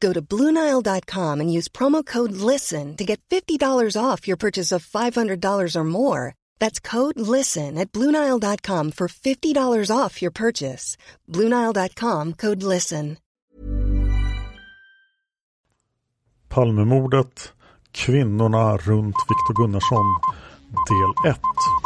Go to Bluenile.com and use promo code LISTEN to get $50 off your purchase of $500 or more. That's code LISTEN at Bluenile.com for $50 off your purchase. Bluenile.com code LISTEN. Palmemordet, kvinnorna runt Viktor Gunnarsson, del 1.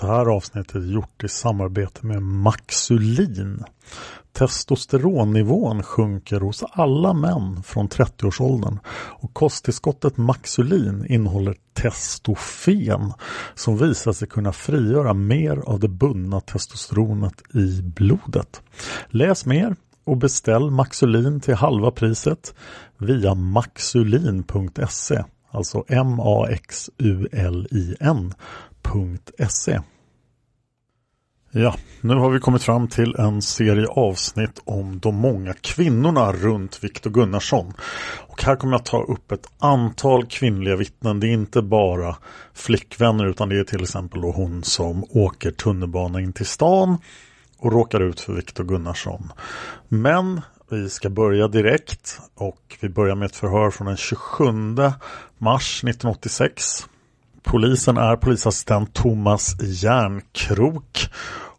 Det här avsnittet är gjort i samarbete med Maxulin. Testosteronnivån sjunker hos alla män från 30-årsåldern och kosttillskottet Maxulin innehåller testofen som visar sig kunna frigöra mer av det bundna testosteronet i blodet. Läs mer och beställ Maxulin till halva priset via maxulin.se alltså m a x u l i n Ja, nu har vi kommit fram till en serie avsnitt om de många kvinnorna runt Viktor Gunnarsson. Och här kommer jag ta upp ett antal kvinnliga vittnen. Det är inte bara flickvänner utan det är till exempel hon som åker tunnelbana in till stan och råkar ut för Viktor Gunnarsson. Men vi ska börja direkt och vi börjar med ett förhör från den 27 mars 1986. Polisen är polisassistent Thomas Järnkrok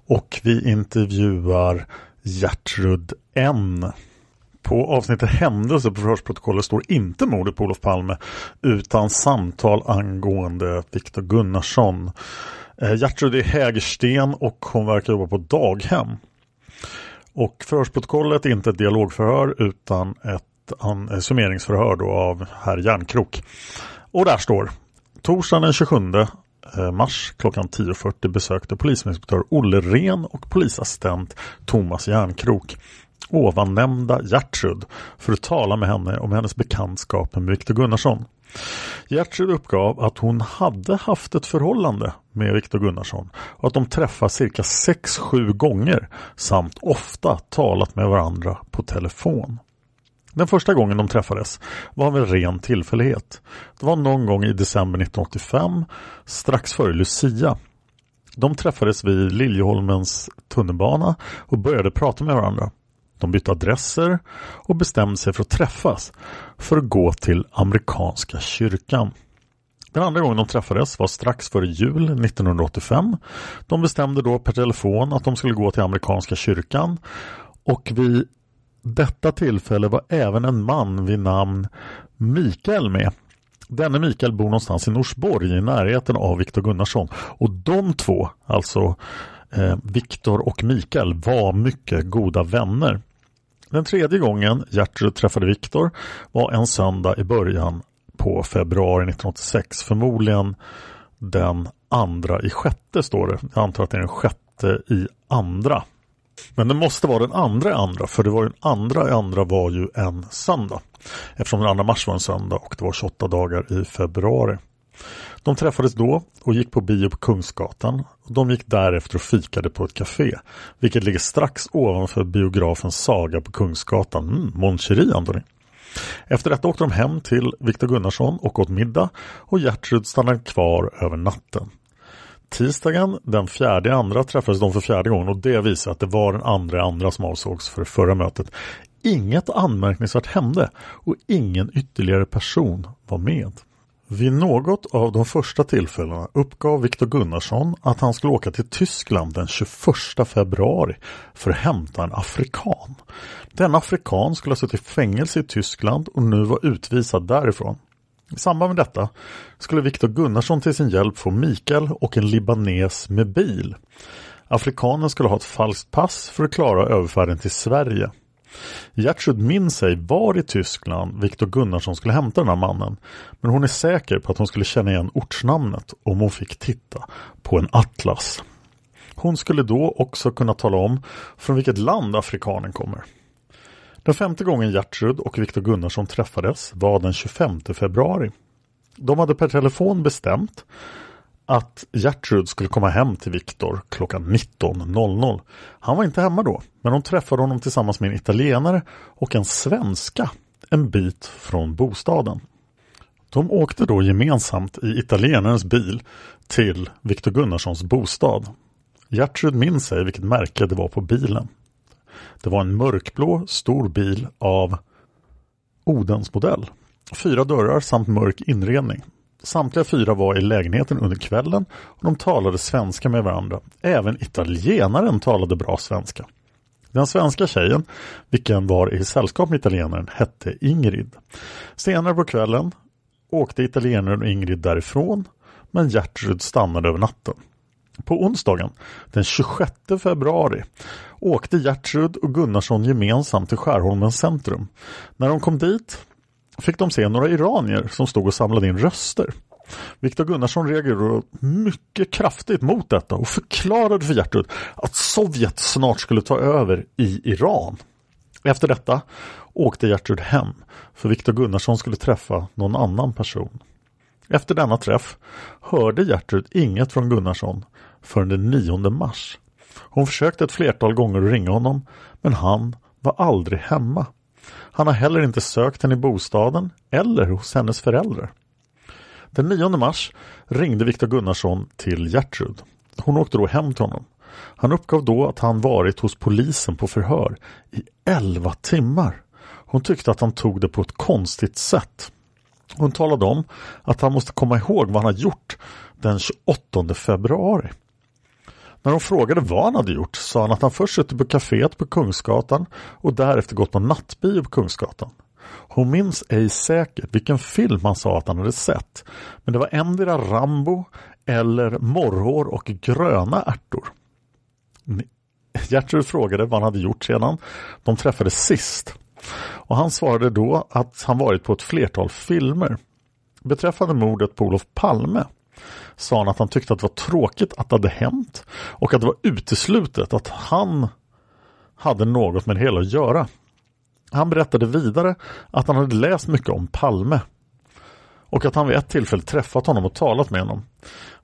och vi intervjuar Gertrud N. På avsnittet Händelser på förhörsprotokollet står inte mordet på Olof Palme utan samtal angående Viktor Gunnarsson. Eh, Gertrud är Hägersten och hon verkar jobba på daghem. Och förhörsprotokollet är inte ett dialogförhör utan ett summeringsförhör då av herr Järnkrok. Och där står Torsdagen den 27 eh, mars klockan 10.40 besökte polisinspektör Olle Ren och polisassistent Thomas Järnkrok ovannämnda Gertrud för att tala med henne om hennes bekantskap med Viktor Gunnarsson. Gertrud uppgav att hon hade haft ett förhållande med Viktor Gunnarsson och att de träffats cirka 6-7 gånger samt ofta talat med varandra på telefon. Den första gången de träffades var av en ren tillfällighet. Det var någon gång i december 1985, strax före Lucia. De träffades vid Liljeholmens tunnelbana och började prata med varandra. De bytte adresser och bestämde sig för att träffas för att gå till amerikanska kyrkan. Den andra gången de träffades var strax före jul 1985. De bestämde då per telefon att de skulle gå till amerikanska kyrkan och vid detta tillfälle var även en man vid namn Mikael med. Denne Mikael bor någonstans i Norsborg i närheten av Viktor Gunnarsson och de två, alltså eh, Viktor och Mikael, var mycket goda vänner. Den tredje gången Gertrud träffade Viktor var en söndag i början på februari 1986, förmodligen den andra i sjätte står det. Jag antar att det är den sjätte i andra. Men det måste vara den andra i andra för det var den andra andra var ju en söndag. Eftersom den andra mars var en söndag och det var 28 dagar i februari. De träffades då och gick på bio på Kungsgatan. De gick därefter och fikade på ett café, vilket ligger strax ovanför biografen Saga på Kungsgatan. Mm, Mon Cherie, Antoni. Efter detta åkte de hem till Viktor Gunnarsson och åt middag och Gertrud stannade kvar över natten. Tisdagen den fjärde andra träffades de för fjärde gången och det visar att det var den andra andra som avsågs för förra mötet. Inget anmärkningsvärt hände och ingen ytterligare person var med. Vid något av de första tillfällena uppgav Viktor Gunnarsson att han skulle åka till Tyskland den 21 februari för att hämta en afrikan. Den afrikan skulle ha suttit i fängelse i Tyskland och nu var utvisad därifrån. I samband med detta skulle Viktor Gunnarsson till sin hjälp få Mikael och en libanes med bil. Afrikanen skulle ha ett falskt pass för att klara överfärden till Sverige. Gertrud minns sig var i Tyskland Viktor Gunnarsson skulle hämta den här mannen. Men hon är säker på att hon skulle känna igen ortsnamnet om hon fick titta på en atlas. Hon skulle då också kunna tala om från vilket land afrikanen kommer. Den femte gången Gertrud och Viktor Gunnarsson träffades var den 25 februari. De hade per telefon bestämt att Gertrud skulle komma hem till Viktor klockan 19.00. Han var inte hemma då, men hon träffade honom tillsammans med en italienare och en svenska en bit från bostaden. De åkte då gemensamt i italienarens bil till Viktor Gunnarssons bostad. Gertrud minns sig vilket märke det var på bilen. Det var en mörkblå stor bil av Odens modell. Fyra dörrar samt mörk inredning. Samtliga fyra var i lägenheten under kvällen och de talade svenska med varandra. Även italienaren talade bra svenska. Den svenska tjejen, vilken var i sällskap med italienaren, hette Ingrid. Senare på kvällen åkte italienaren och Ingrid därifrån men Gertrud stannade över natten. På onsdagen den 26 februari åkte Gertrud och Gunnarsson gemensamt till Skärholmens centrum. När de kom dit fick de se några iranier som stod och samlade in röster. Viktor Gunnarsson reagerade mycket kraftigt mot detta och förklarade för Gertrud att Sovjet snart skulle ta över i Iran. Efter detta åkte Gertrud hem för Viktor Gunnarsson skulle träffa någon annan person. Efter denna träff hörde Gertrud inget från Gunnarsson förrän den 9 mars. Hon försökte ett flertal gånger att ringa honom men han var aldrig hemma. Han har heller inte sökt henne i bostaden eller hos hennes föräldrar. Den 9 mars ringde Viktor Gunnarsson till Gertrud. Hon åkte då hem till honom. Han uppgav då att han varit hos polisen på förhör i 11 timmar. Hon tyckte att han tog det på ett konstigt sätt. Hon talade om att han måste komma ihåg vad han har gjort den 28 februari. När hon frågade vad han hade gjort sa han att han först suttit på kaféet på Kungsgatan och därefter gått på nattbio på Kungsgatan. Hon minns ej säkert vilken film han sa att han hade sett. Men det var endera Rambo eller Morrhår och gröna ärtor. Gertrud frågade vad han hade gjort sedan de träffades sist. Och han svarade då att han varit på ett flertal filmer. Beträffande mordet på Olof Palme sa han att han tyckte att det var tråkigt att det hade hänt och att det var uteslutet att han hade något med det hela att göra. Han berättade vidare att han hade läst mycket om Palme och att han vid ett tillfälle träffat honom och talat med honom.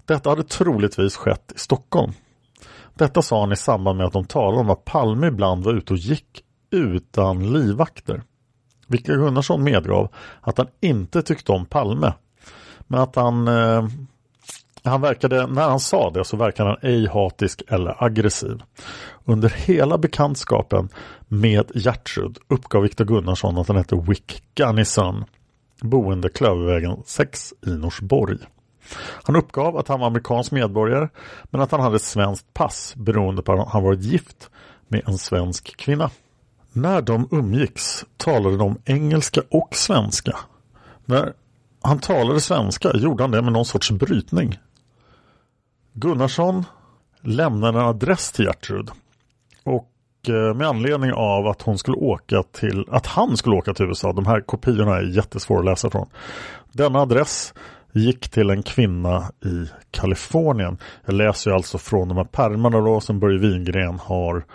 Detta hade troligtvis skett i Stockholm. Detta sa han i samband med att de talade om att Palme ibland var ute och gick utan livvakter. Viktor Gunnarsson medgav att han inte tyckte om Palme men att han eh, han verkade, när han sa det så verkade han ej hatisk eller aggressiv. Under hela bekantskapen med Gertrud uppgav Viktor Gunnarsson att han hette Wick Gunnison, boende Klövervägen 6 i Norsborg. Han uppgav att han var amerikansk medborgare men att han hade svenskt pass beroende på att han varit gift med en svensk kvinna. När de umgicks talade de engelska och svenska. När han talade svenska gjorde han det med någon sorts brytning. Gunnarsson lämnade en adress till Gertrud och eh, med anledning av att hon skulle åka till att han skulle åka till USA. De här kopiorna är jättesvåra att läsa från. Denna adress gick till en kvinna i Kalifornien. Jag läser ju alltså från de här pärmarna då som Börje Wingren har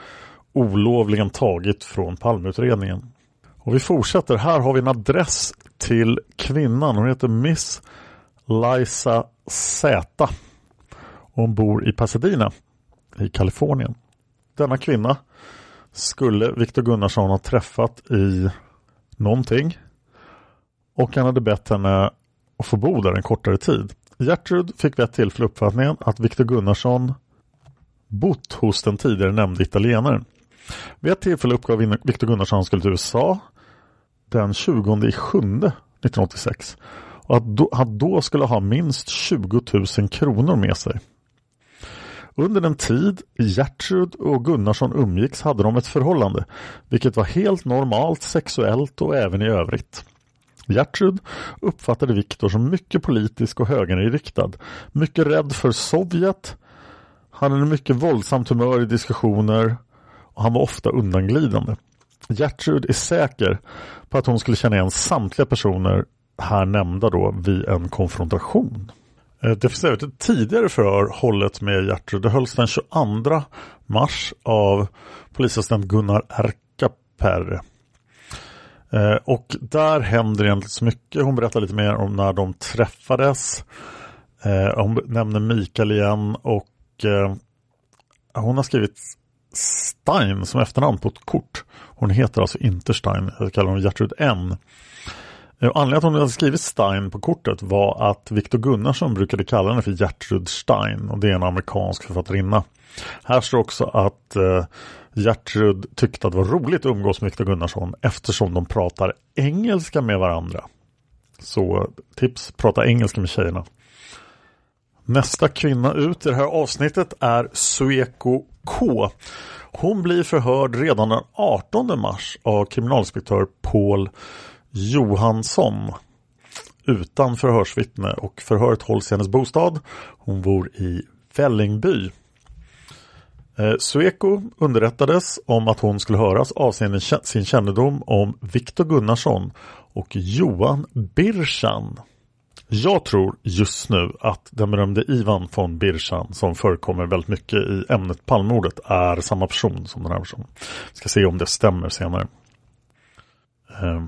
olovligen tagit från Palmeutredningen. Och vi fortsätter. Här har vi en adress till kvinnan. Hon heter Miss Liza Z. Hon bor i Pasadena i Kalifornien. Denna kvinna skulle Viktor Gunnarsson ha träffat i någonting och han hade bett henne att få bo där en kortare tid. Gertrud fick vid ett tillfälle uppfattningen att Viktor Gunnarsson bott hos den tidigare nämnde italienaren. Vid ett tillfälle uppgav Viktor Gunnarsson att han skulle till USA den 20 i 1986 och att han då skulle ha minst 20 000 kronor med sig. Under den tid Gertrud och Gunnarsson umgicks hade de ett förhållande, vilket var helt normalt sexuellt och även i övrigt. Gertrud uppfattade Viktor som mycket politisk och högerinriktad, mycket rädd för Sovjet, han hade mycket våldsamt humör i diskussioner och han var ofta undanglidande. Gertrud är säker på att hon skulle känna igen samtliga personer här nämnda då vid en konfrontation. Eh, det finns även ett tidigare förhör hållet med Gertrud. Det hölls den 22 mars av polisassistent Gunnar Erkaperre. Eh, och där händer egentligen så mycket. Hon berättar lite mer om när de träffades. Eh, hon nämner Mikael igen och hon har skrivit Stein som efternamn på ett kort. Hon heter alltså inte Stein, jag kallar hon Gertrud N. Eh, anledningen att hon hade skrivit Stein på kortet var att Viktor Gunnarsson brukade kalla henne för Gertrud Stein och det är en amerikansk författarinna. Här står också att eh, Gertrud tyckte att det var roligt att umgås med Viktor Gunnarsson eftersom de pratar engelska med varandra. Så tips, prata engelska med tjejerna. Nästa kvinna ut i det här avsnittet är Sueko K. Hon blir förhörd redan den 18 mars av kriminalinspektör Paul Johansson utan förhörsvittne och förhöret hålls i hennes bostad. Hon bor i Vällingby. Eh, Sueko underrättades om att hon skulle höras avseende sin kännedom om Viktor Gunnarsson och Johan Birsan. Jag tror just nu att den berömde Ivan von Birchan som förekommer väldigt mycket i ämnet Palmordet är samma person som den här personen. Ska se om det stämmer senare. Eh,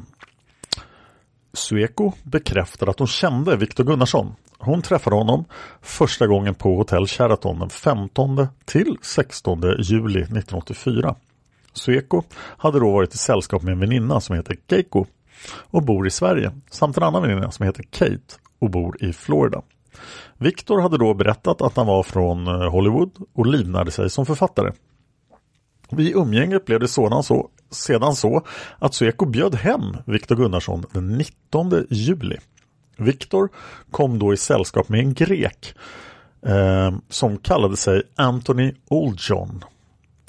Sueko bekräftar att hon kände Viktor Gunnarsson. Hon träffade honom första gången på hotell Sheraton den 15 till 16 juli 1984. Sueko hade då varit i sällskap med en väninna som heter Keiko och bor i Sverige samt en annan väninna som heter Kate och bor i Florida. Viktor hade då berättat att han var från eh, Hollywood och livnärde sig som författare. Vid umgänget blev det sådan så, sedan så att Sweco bjöd hem Viktor Gunnarsson den 19 juli. Viktor kom då i sällskap med en grek eh, som kallade sig Anthony Oldjohn.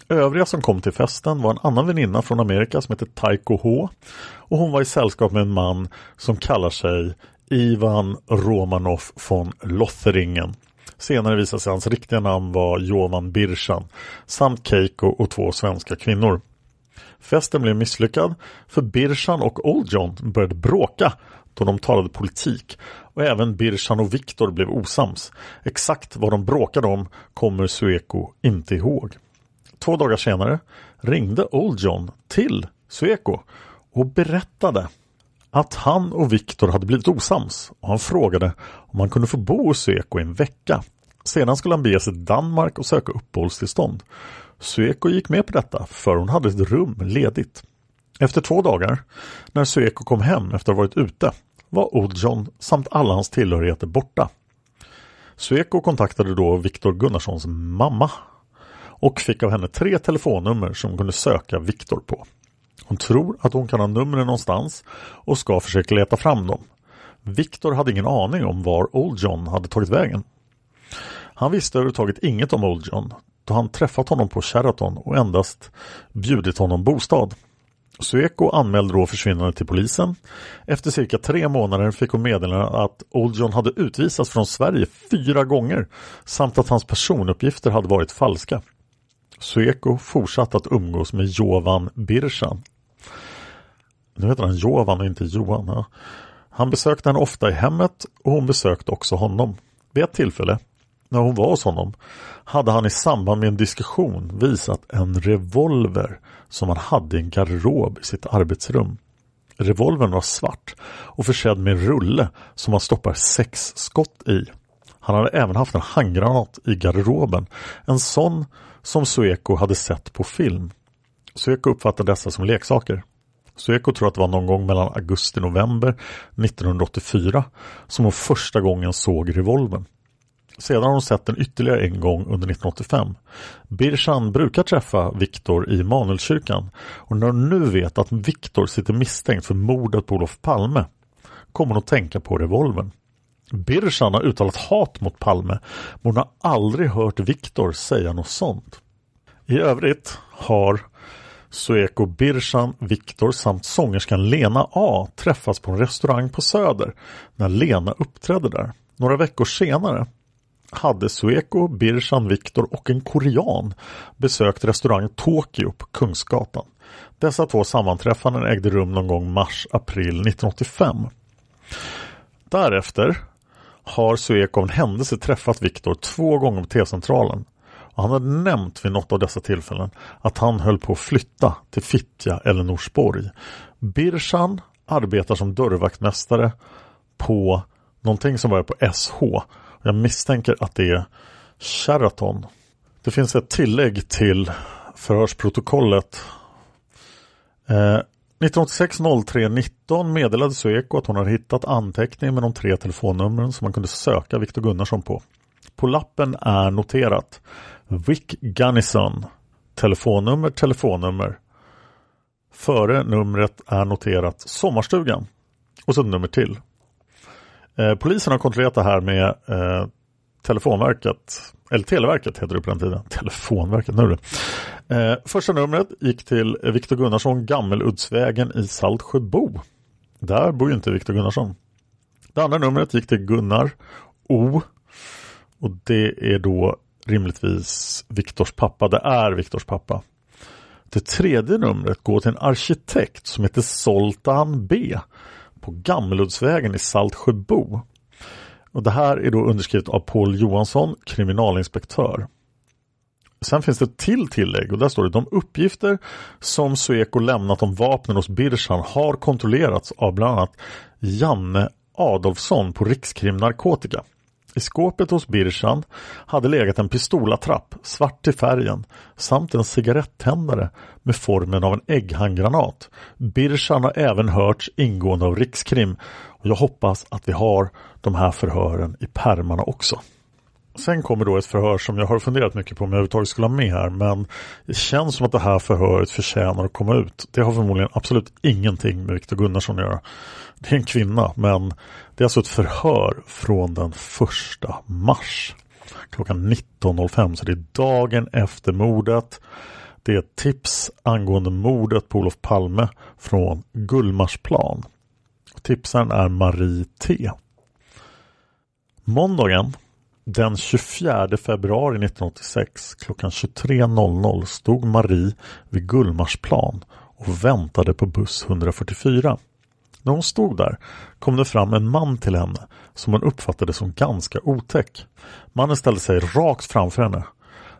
Övriga som kom till festen var en annan väninna från Amerika som hette Taiko H och hon var i sällskap med en man som kallar sig Ivan Romanov von Lothringen. Senare visade sig hans riktiga namn vara Jovan Birschan samt Keiko och två svenska kvinnor. Festen blev misslyckad för Birschan och Old John började bråka då de talade politik och även Birschan och Viktor blev osams. Exakt vad de bråkade om kommer Sueko inte ihåg. Två dagar senare ringde Old John till Sueko och berättade att han och Viktor hade blivit osams och han frågade om han kunde få bo hos Sueko en vecka. Sedan skulle han bege sig till Danmark och söka uppehållstillstånd. Sueko gick med på detta för hon hade ett rum ledigt. Efter två dagar, när Sueko kom hem efter att ha varit ute, var Old John samt alla hans tillhörigheter borta. Sueko kontaktade då Viktor Gunnarssons mamma och fick av henne tre telefonnummer som kunde söka Viktor på. Hon tror att hon kan ha numren någonstans och ska försöka leta fram dem. Viktor hade ingen aning om var Old John hade tagit vägen. Han visste överhuvudtaget inget om Old John då han träffat honom på Sheraton och endast bjudit honom bostad. Sueko anmälde då försvinnandet till polisen. Efter cirka tre månader fick hon meddelande att Old John hade utvisats från Sverige fyra gånger samt att hans personuppgifter hade varit falska. Sueko fortsatte att umgås med Jovan Birsan nu heter han Jovan och inte Johan. Här. Han besökte henne ofta i hemmet och hon besökte också honom. Vid ett tillfälle, när hon var hos honom, hade han i samband med en diskussion visat en revolver som han hade i en garderob i sitt arbetsrum. Revolvern var svart och försedd med en rulle som man stoppar sex skott i. Han hade även haft en handgranat i garderoben. En sån som Sueko hade sett på film. Sueko uppfattade dessa som leksaker. Sweco tror att det var någon gång mellan augusti-november 1984 som hon första gången såg revolvern. Sedan har hon sett den ytterligare en gång under 1985. Birshan brukar träffa Viktor i Manuelkyrkan och när hon nu vet att Viktor sitter misstänkt för mordet på Olof Palme kommer hon att tänka på revolvern. Birshan har uttalat hat mot Palme men hon har aldrig hört Viktor säga något sånt. I övrigt har Sueko Birsan, Viktor samt sångerskan Lena A träffas på en restaurang på Söder när Lena uppträdde där. Några veckor senare hade Sueko, Birsan, Viktor och en korean besökt restaurangen Tokyo på Kungsgatan. Dessa två sammanträffanden ägde rum någon gång mars-april 1985. Därefter har Sueko av en händelse träffat Viktor två gånger på T-centralen. Han hade nämnt vid något av dessa tillfällen att han höll på att flytta till Fittja eller Norsborg. Birsan arbetar som dörrvaktmästare på någonting som börjar på SH. Jag misstänker att det är Sheraton. Det finns ett tillägg till förhörsprotokollet. Eh, 1986 03 19 meddelade Sueko att hon hade hittat anteckning med de tre telefonnumren som man kunde söka Viktor Gunnarsson på. På lappen är noterat Vic Gunnison Telefonnummer, telefonnummer. Före numret är noterat Sommarstugan och så ett nummer till. Eh, polisen har kontrollerat det här med eh, Telefonverket, eller Televerket heter det på den tiden. Telefonverket, nu är det. Eh, första numret gick till Viktor Gunnarsson, Gammeluddsvägen i Saltsjöbo. Där bor ju inte Viktor Gunnarsson. Det andra numret gick till Gunnar O. Och det är då rimligtvis Viktors pappa. Det är Viktors pappa. Det tredje numret går till en arkitekt som heter Soltan B på Gammeluddsvägen i Saltsjöbo. Och det här är då underskrivet av Paul Johansson, kriminalinspektör. Sen finns det ett till tillägg och där står det de uppgifter som Sueko lämnat om vapnen hos Birsan har kontrollerats av bland annat Janne Adolfsson på Rikskrim Narkotika. I skåpet hos Birsan hade legat en pistolattrapp, svart till färgen, samt en cigarettändare med formen av en ägghandgranat. Birsan har även hörts ingående av Rikskrim och jag hoppas att vi har de här förhören i pärmarna också. Sen kommer då ett förhör som jag har funderat mycket på om jag överhuvudtaget skulle ha med här men det känns som att det här förhöret förtjänar att komma ut. Det har förmodligen absolut ingenting med Viktor Gunnarsson att göra. Det är en kvinna men det är alltså ett förhör från den första mars. Klockan 19.05 så det är dagen efter mordet. Det är ett tips angående mordet på Olof Palme från Gullmarsplan. Tipsaren är Marie T. Måndagen den 24 februari 1986 klockan 23.00 stod Marie vid Gullmarsplan och väntade på buss 144. När hon stod där kom det fram en man till henne som hon uppfattade som ganska otäck. Mannen ställde sig rakt framför henne.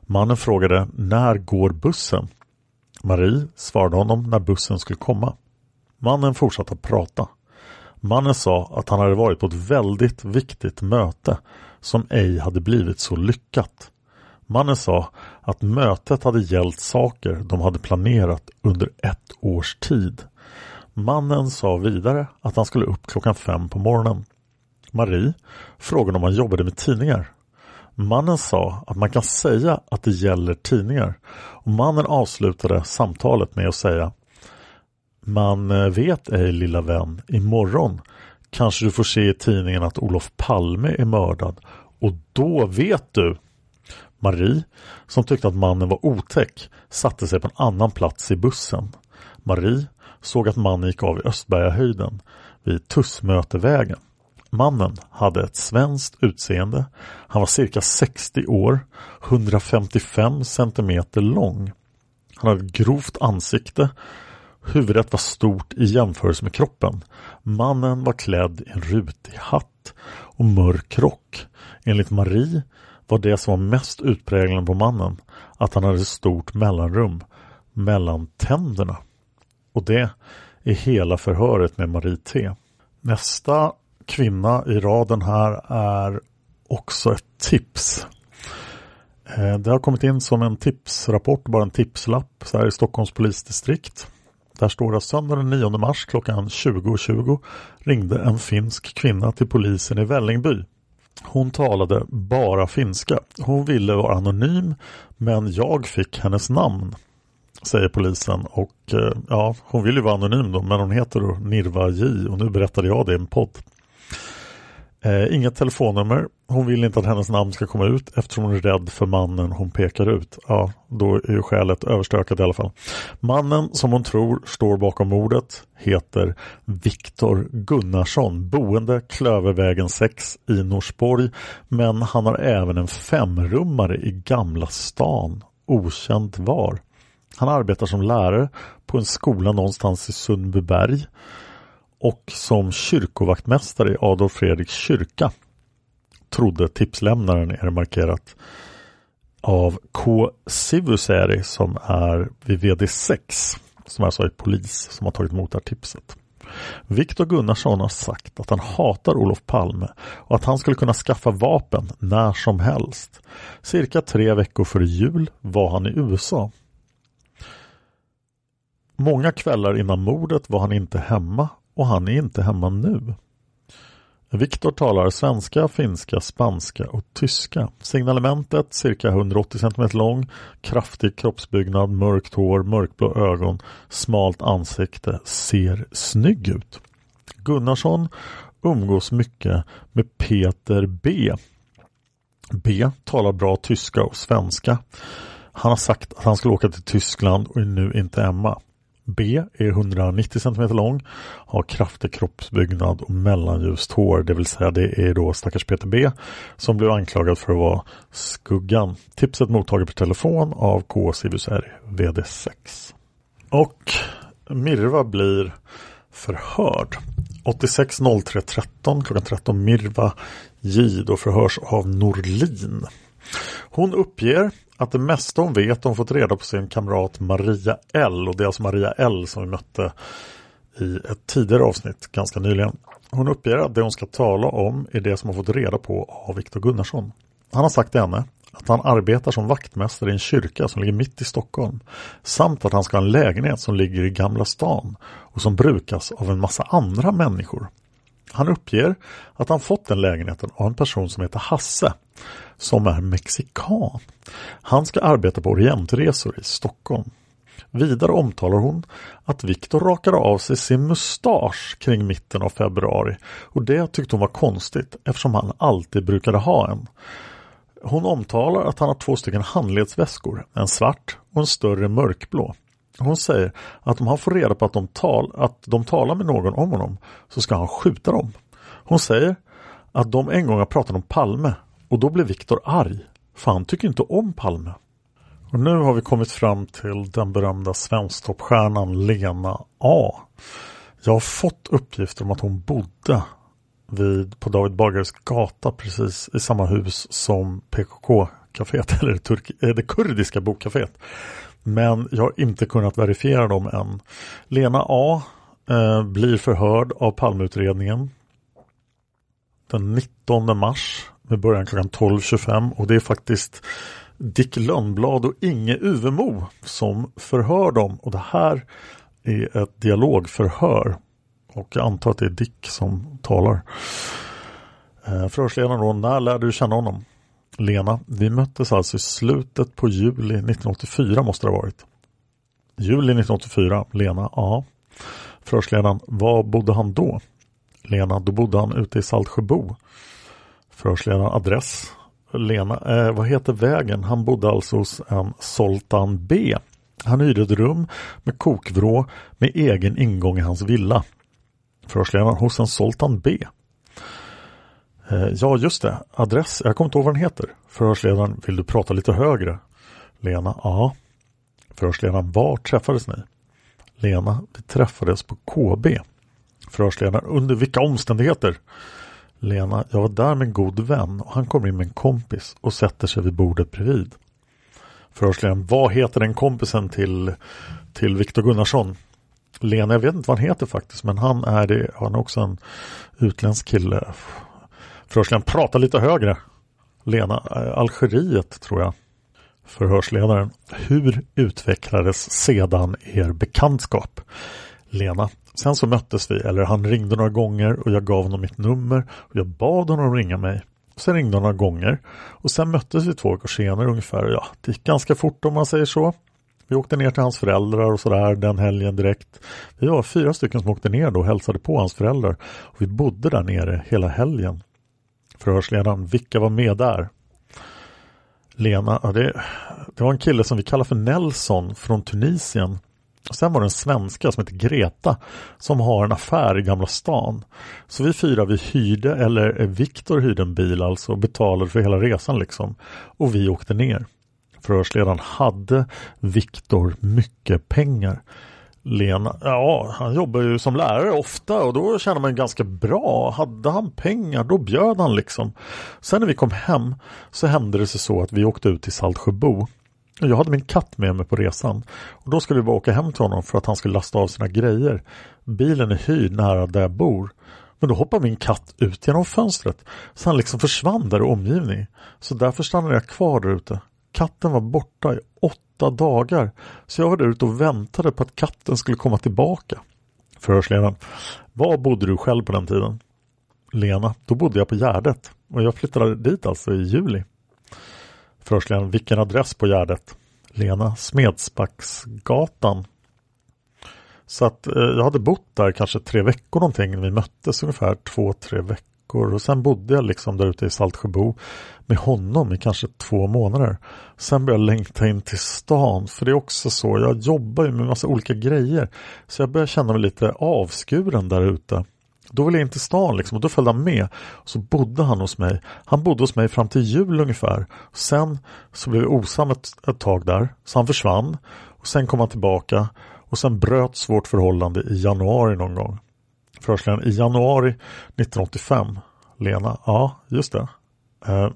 Mannen frågade när går bussen? Marie svarade honom när bussen skulle komma. Mannen fortsatte att prata. Mannen sa att han hade varit på ett väldigt viktigt möte som ej hade blivit så lyckat. Mannen sa att mötet hade gällt saker de hade planerat under ett års tid. Mannen sa vidare att han skulle upp klockan fem på morgonen. Marie frågade om han jobbade med tidningar. Mannen sa att man kan säga att det gäller tidningar och mannen avslutade samtalet med att säga Man eh, vet ej lilla vän, imorgon kanske du får se i tidningen att Olof Palme är mördad och då vet du Marie, som tyckte att mannen var otäck, satte sig på en annan plats i bussen. Marie såg att mannen gick av i Östbergahöjden vid Tussmötevägen. Mannen hade ett svenskt utseende. Han var cirka 60 år, 155 centimeter lång. Han hade ett grovt ansikte, Huvudet var stort i jämförelse med kroppen. Mannen var klädd i en rutig hatt och mörk rock. Enligt Marie var det som var mest utpräglande på mannen att han hade ett stort mellanrum mellan tänderna. Och det är hela förhöret med Marie T. Nästa kvinna i raden här är också ett tips. Eh, det har kommit in som en tipsrapport, bara en tipslapp så här i Stockholms polisdistrikt. Där står det söndag den 9 mars klockan 20.20 .20 ringde en finsk kvinna till polisen i Vällingby. Hon talade bara finska. Hon ville vara anonym men jag fick hennes namn säger polisen och eh, ja, hon vill ju vara anonym då men hon heter då Nirva J och nu berättade jag det i en podd. Eh, inget telefonnummer. Hon vill inte att hennes namn ska komma ut eftersom hon är rädd för mannen hon pekar ut. Ja, då är ju skälet överstökat i alla fall. Mannen som hon tror står bakom mordet heter Viktor Gunnarsson, boende Klövervägen 6 i Norsborg. Men han har även en femrummare i Gamla stan, okänt var. Han arbetar som lärare på en skola någonstans i Sundbyberg och som kyrkovaktmästare i Adolf Fredriks kyrka trodde tipslämnaren är det markerat av K. Sivuseri som är vid VD6 som alltså är polis som har tagit emot det här tipset. Viktor Gunnarsson har sagt att han hatar Olof Palme och att han skulle kunna skaffa vapen när som helst. Cirka tre veckor före jul var han i USA. Många kvällar innan mordet var han inte hemma och han är inte hemma nu. Viktor talar svenska, finska, spanska och tyska. Signalementet cirka 180 cm lång, kraftig kroppsbyggnad, mörkt hår, mörkblå ögon, smalt ansikte, ser snygg ut. Gunnarsson umgås mycket med Peter B. B talar bra tyska och svenska. Han har sagt att han ska åka till Tyskland och är nu inte hemma. B är 190 cm lång, har kraftig kroppsbyggnad och mellanljust hår, det vill säga det är då stackars Peter B som blev anklagad för att vara skuggan. Tipset mottaget per telefon av K. Sivusär, VD6. Och Mirva blir förhörd. 86.03.13 klockan 13 Mirva J då förhörs av Norlin. Hon uppger att det mesta hon vet hon fått reda på sin kamrat Maria L och det är alltså Maria L som vi mötte i ett tidigare avsnitt ganska nyligen. Hon uppger att det hon ska tala om är det som hon fått reda på av Viktor Gunnarsson. Han har sagt till henne att han arbetar som vaktmästare i en kyrka som ligger mitt i Stockholm samt att han ska ha en lägenhet som ligger i Gamla stan och som brukas av en massa andra människor. Han uppger att han fått den lägenheten av en person som heter Hasse som är mexikan. Han ska arbeta på Orientresor i Stockholm. Vidare omtalar hon att Viktor rakade av sig sin mustasch kring mitten av februari och det tyckte hon var konstigt eftersom han alltid brukade ha en. Hon omtalar att han har två stycken handledsväskor, en svart och en större mörkblå. Hon säger att om han får reda på att de, tal, att de talar med någon om honom så ska han skjuta dem. Hon säger att de en gång har pratat om Palme och då blev Viktor arg, för han tycker inte om Palme. Och nu har vi kommit fram till den berömda svensktoppstjärnan Lena A. Jag har fått uppgifter om att hon bodde vid, på David Bagares gata precis i samma hus som PKK-caféet eller det, turk, eh, det kurdiska bokcaféet. Men jag har inte kunnat verifiera dem än. Lena A eh, blir förhörd av Palmeutredningen den 19 mars med början klockan 12.25 och det är faktiskt Dick Lönnblad och Inge Uvemo som förhör dem och det här är ett dialogförhör och jag antar att det är Dick som talar. Eh, förhörsledaren då, när lärde du känna honom? Lena, vi möttes alltså i slutet på juli 1984 måste det ha varit. Juli 1984, Lena, ja. Förhörsledaren, var bodde han då? Lena, då bodde han ute i Saltsjöbo. Förhörsledaren adress. Lena, eh, vad heter vägen? Han bodde alltså hos en Soltan B. Han hyrde ett rum med kokvrå med egen ingång i hans villa. Förhörsledaren hos en Soltan B. Eh, ja, just det. Adress. Jag kommer inte ihåg vad den heter. Förhörsledaren, vill du prata lite högre? Lena, ja. Förhörsledaren, var träffades ni? Lena, vi träffades på KB. Förhörsledaren, under vilka omständigheter? Lena, jag var där med en god vän och han kommer in med en kompis och sätter sig vid bordet bredvid. Förhörsledaren, vad heter den kompisen till, till Viktor Gunnarsson? Lena, jag vet inte vad han heter faktiskt men han är, det, han är också en utländsk kille. Förhörsledaren, prata lite högre. Lena, eh, Algeriet tror jag. Förhörsledaren, hur utvecklades sedan er bekantskap? Lena, sen så möttes vi, eller han ringde några gånger och jag gav honom mitt nummer och jag bad honom ringa mig. Sen ringde han några gånger och sen möttes vi två veckor senare ungefär. Ja, det gick ganska fort om man säger så. Vi åkte ner till hans föräldrar och sådär den helgen direkt. Vi var fyra stycken som åkte ner då och hälsade på hans föräldrar. Och vi bodde där nere hela helgen. Förhörsledaren, vilka var med där? Lena, ja, det, det var en kille som vi kallar för Nelson från Tunisien. Och sen var det en svenska som heter Greta som har en affär i Gamla stan. Så vi fyra vi hyrde, eller Viktor hyrde en bil alltså och betalade för hela resan liksom. Och vi åkte ner. Förhörsledaren hade Viktor mycket pengar. Lena, ja han jobbar ju som lärare ofta och då tjänar man ganska bra. Hade han pengar då bjöd han liksom. Sen när vi kom hem så hände det sig så att vi åkte ut till Saltsjöbo. Jag hade min katt med mig på resan och då skulle vi bara åka hem till honom för att han skulle lasta av sina grejer. Bilen är hyrd nära där jag bor. Men då hoppade min katt ut genom fönstret så han liksom försvann där i omgivningen. Så därför stannade jag kvar där ute. Katten var borta i åtta dagar så jag var där ute och väntade på att katten skulle komma tillbaka. Förhörsledaren. Var bodde du själv på den tiden? Lena. Då bodde jag på Gärdet och jag flyttade dit alltså i juli. Förhörsledaren. Vilken adress på Gärdet? Lena. Smedsbacksgatan. Så att eh, jag hade bott där kanske tre veckor någonting. Vi möttes ungefär två, tre veckor och sen bodde jag liksom där ute i Saltsjöbo med honom i kanske två månader. Sen började jag längta in till stan för det är också så. Jag jobbar ju med massa olika grejer så jag började känna mig lite avskuren där ute. Då ville jag in till stan liksom och då följde han med. Så bodde han hos mig. Han bodde hos mig fram till jul ungefär. Sen så blev vi osam ett, ett tag där. Så han försvann. Och sen kom han tillbaka. Och sen bröts vårt förhållande i januari någon gång. Förhörsledaren, i januari 1985. Lena, ja just det. Eh,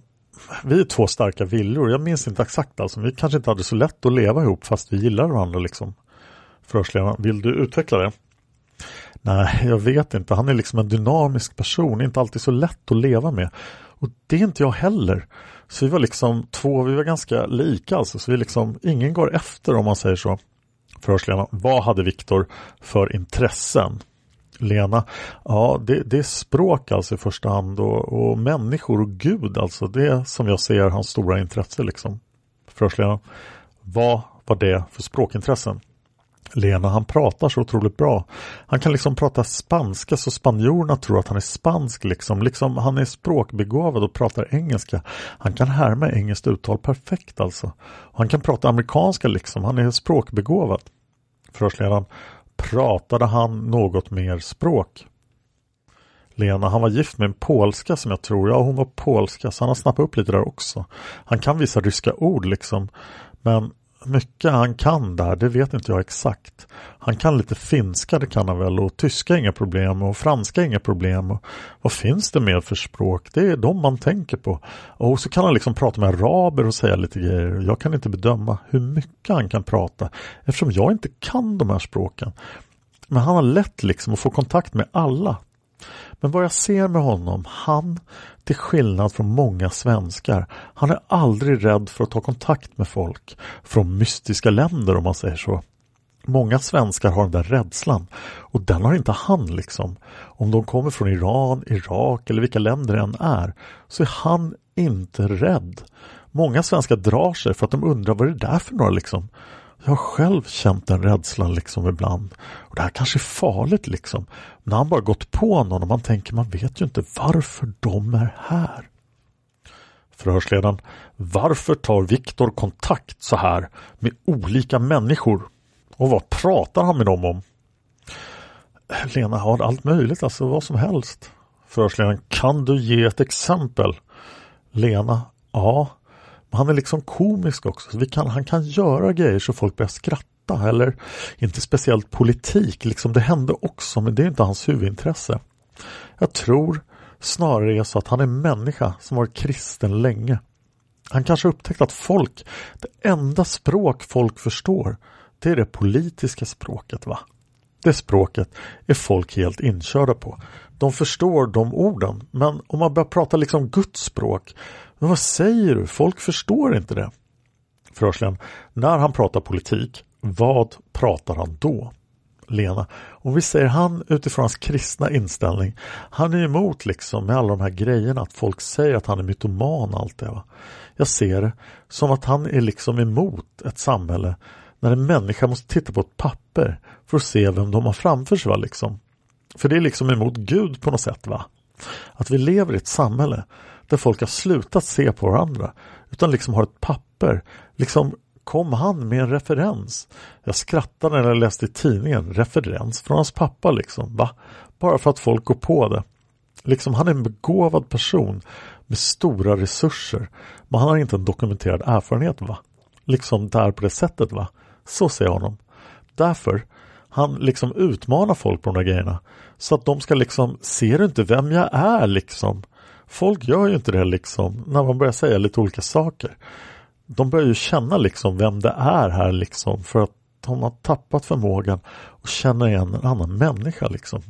vi är två starka viljor. Jag minns inte exakt alltså. Vi kanske inte hade så lätt att leva ihop fast vi gillar varandra liksom. Förhörsledaren, vill du utveckla det? Nej, jag vet inte. Han är liksom en dynamisk person, inte alltid så lätt att leva med. Och det är inte jag heller. Så vi var liksom två, vi var ganska lika alltså. Så vi liksom, ingen går efter om man säger så. Förhörsledaren, vad hade Viktor för intressen? Lena, ja det, det, är språk alltså i första hand och, och människor och Gud alltså. Det som jag ser hans stora intresse liksom. Förhörsledaren, vad var det för språkintressen? Lena han pratar så otroligt bra. Han kan liksom prata spanska så spanjorerna tror att han är spansk liksom. liksom han är språkbegåvad och pratar engelska. Han kan härma engelskt uttal perfekt alltså. Han kan prata amerikanska liksom. Han är språkbegåvad. Förhörsledaren. Pratade han något mer språk? Lena, han var gift med en polska som jag tror, ja hon var polska så han har snappat upp lite där också. Han kan vissa ryska ord liksom. Men mycket han kan där, det vet inte jag exakt. Han kan lite finska, det kan han väl, och tyska inga problem och franska inga problem. Och vad finns det mer för språk? Det är de man tänker på. Och så kan han liksom prata med araber och säga lite grejer. Jag kan inte bedöma hur mycket han kan prata eftersom jag inte kan de här språken. Men han har lätt liksom att få kontakt med alla. Men vad jag ser med honom, han, till skillnad från många svenskar, han är aldrig rädd för att ta kontakt med folk från mystiska länder om man säger så. Många svenskar har den där rädslan och den har inte han liksom. Om de kommer från Iran, Irak eller vilka länder det än är så är han inte rädd. Många svenskar drar sig för att de undrar vad det är där för några liksom. Jag har själv känt den rädslan liksom ibland. Och det här kanske är farligt liksom. När han bara gått på någon och man tänker man vet ju inte varför de är här. Förhörsledaren. Varför tar Viktor kontakt så här med olika människor? Och vad pratar han med dem om? Lena har allt möjligt, alltså vad som helst. Förhörsledaren. Kan du ge ett exempel? Lena. Ja, han är liksom komisk också. Så vi kan, han kan göra grejer så folk börjar skratta. eller inte speciellt politik. Liksom det hände också men det är inte hans huvudintresse. Jag tror snarare är så att han är människa som varit kristen länge. Han kanske upptäckt att folk, det enda språk folk förstår, det är det politiska språket va? Det språket är folk helt inkörda på. De förstår de orden, men om man börjar prata liksom Guds språk, men vad säger du? Folk förstår inte det. Förhörsledaren, när han pratar politik, vad pratar han då? Lena, om vi säger han utifrån hans kristna inställning, han är emot liksom med alla de här grejerna att folk säger att han är mytoman och allt det. Va? Jag ser det som att han är liksom emot ett samhälle när en människa måste titta på ett papper för att se vem de har framför sig. Va, liksom. För det är liksom emot Gud på något sätt. va? Att vi lever i ett samhälle där folk har slutat se på varandra utan liksom har ett papper. Liksom kom han med en referens. Jag skrattade när jag läste i tidningen, referens från hans pappa liksom. Va? Bara för att folk går på det. Liksom han är en begåvad person med stora resurser. Men han har inte en dokumenterad erfarenhet va? Liksom där på det sättet va? Så ser jag honom. Därför han liksom utmanar folk på de där grejerna. Så att de ska liksom, ser du inte vem jag är liksom? Folk gör ju inte det liksom när man börjar säga lite olika saker. De börjar ju känna liksom vem det är här liksom för att de har tappat förmågan att känna igen en annan människa liksom.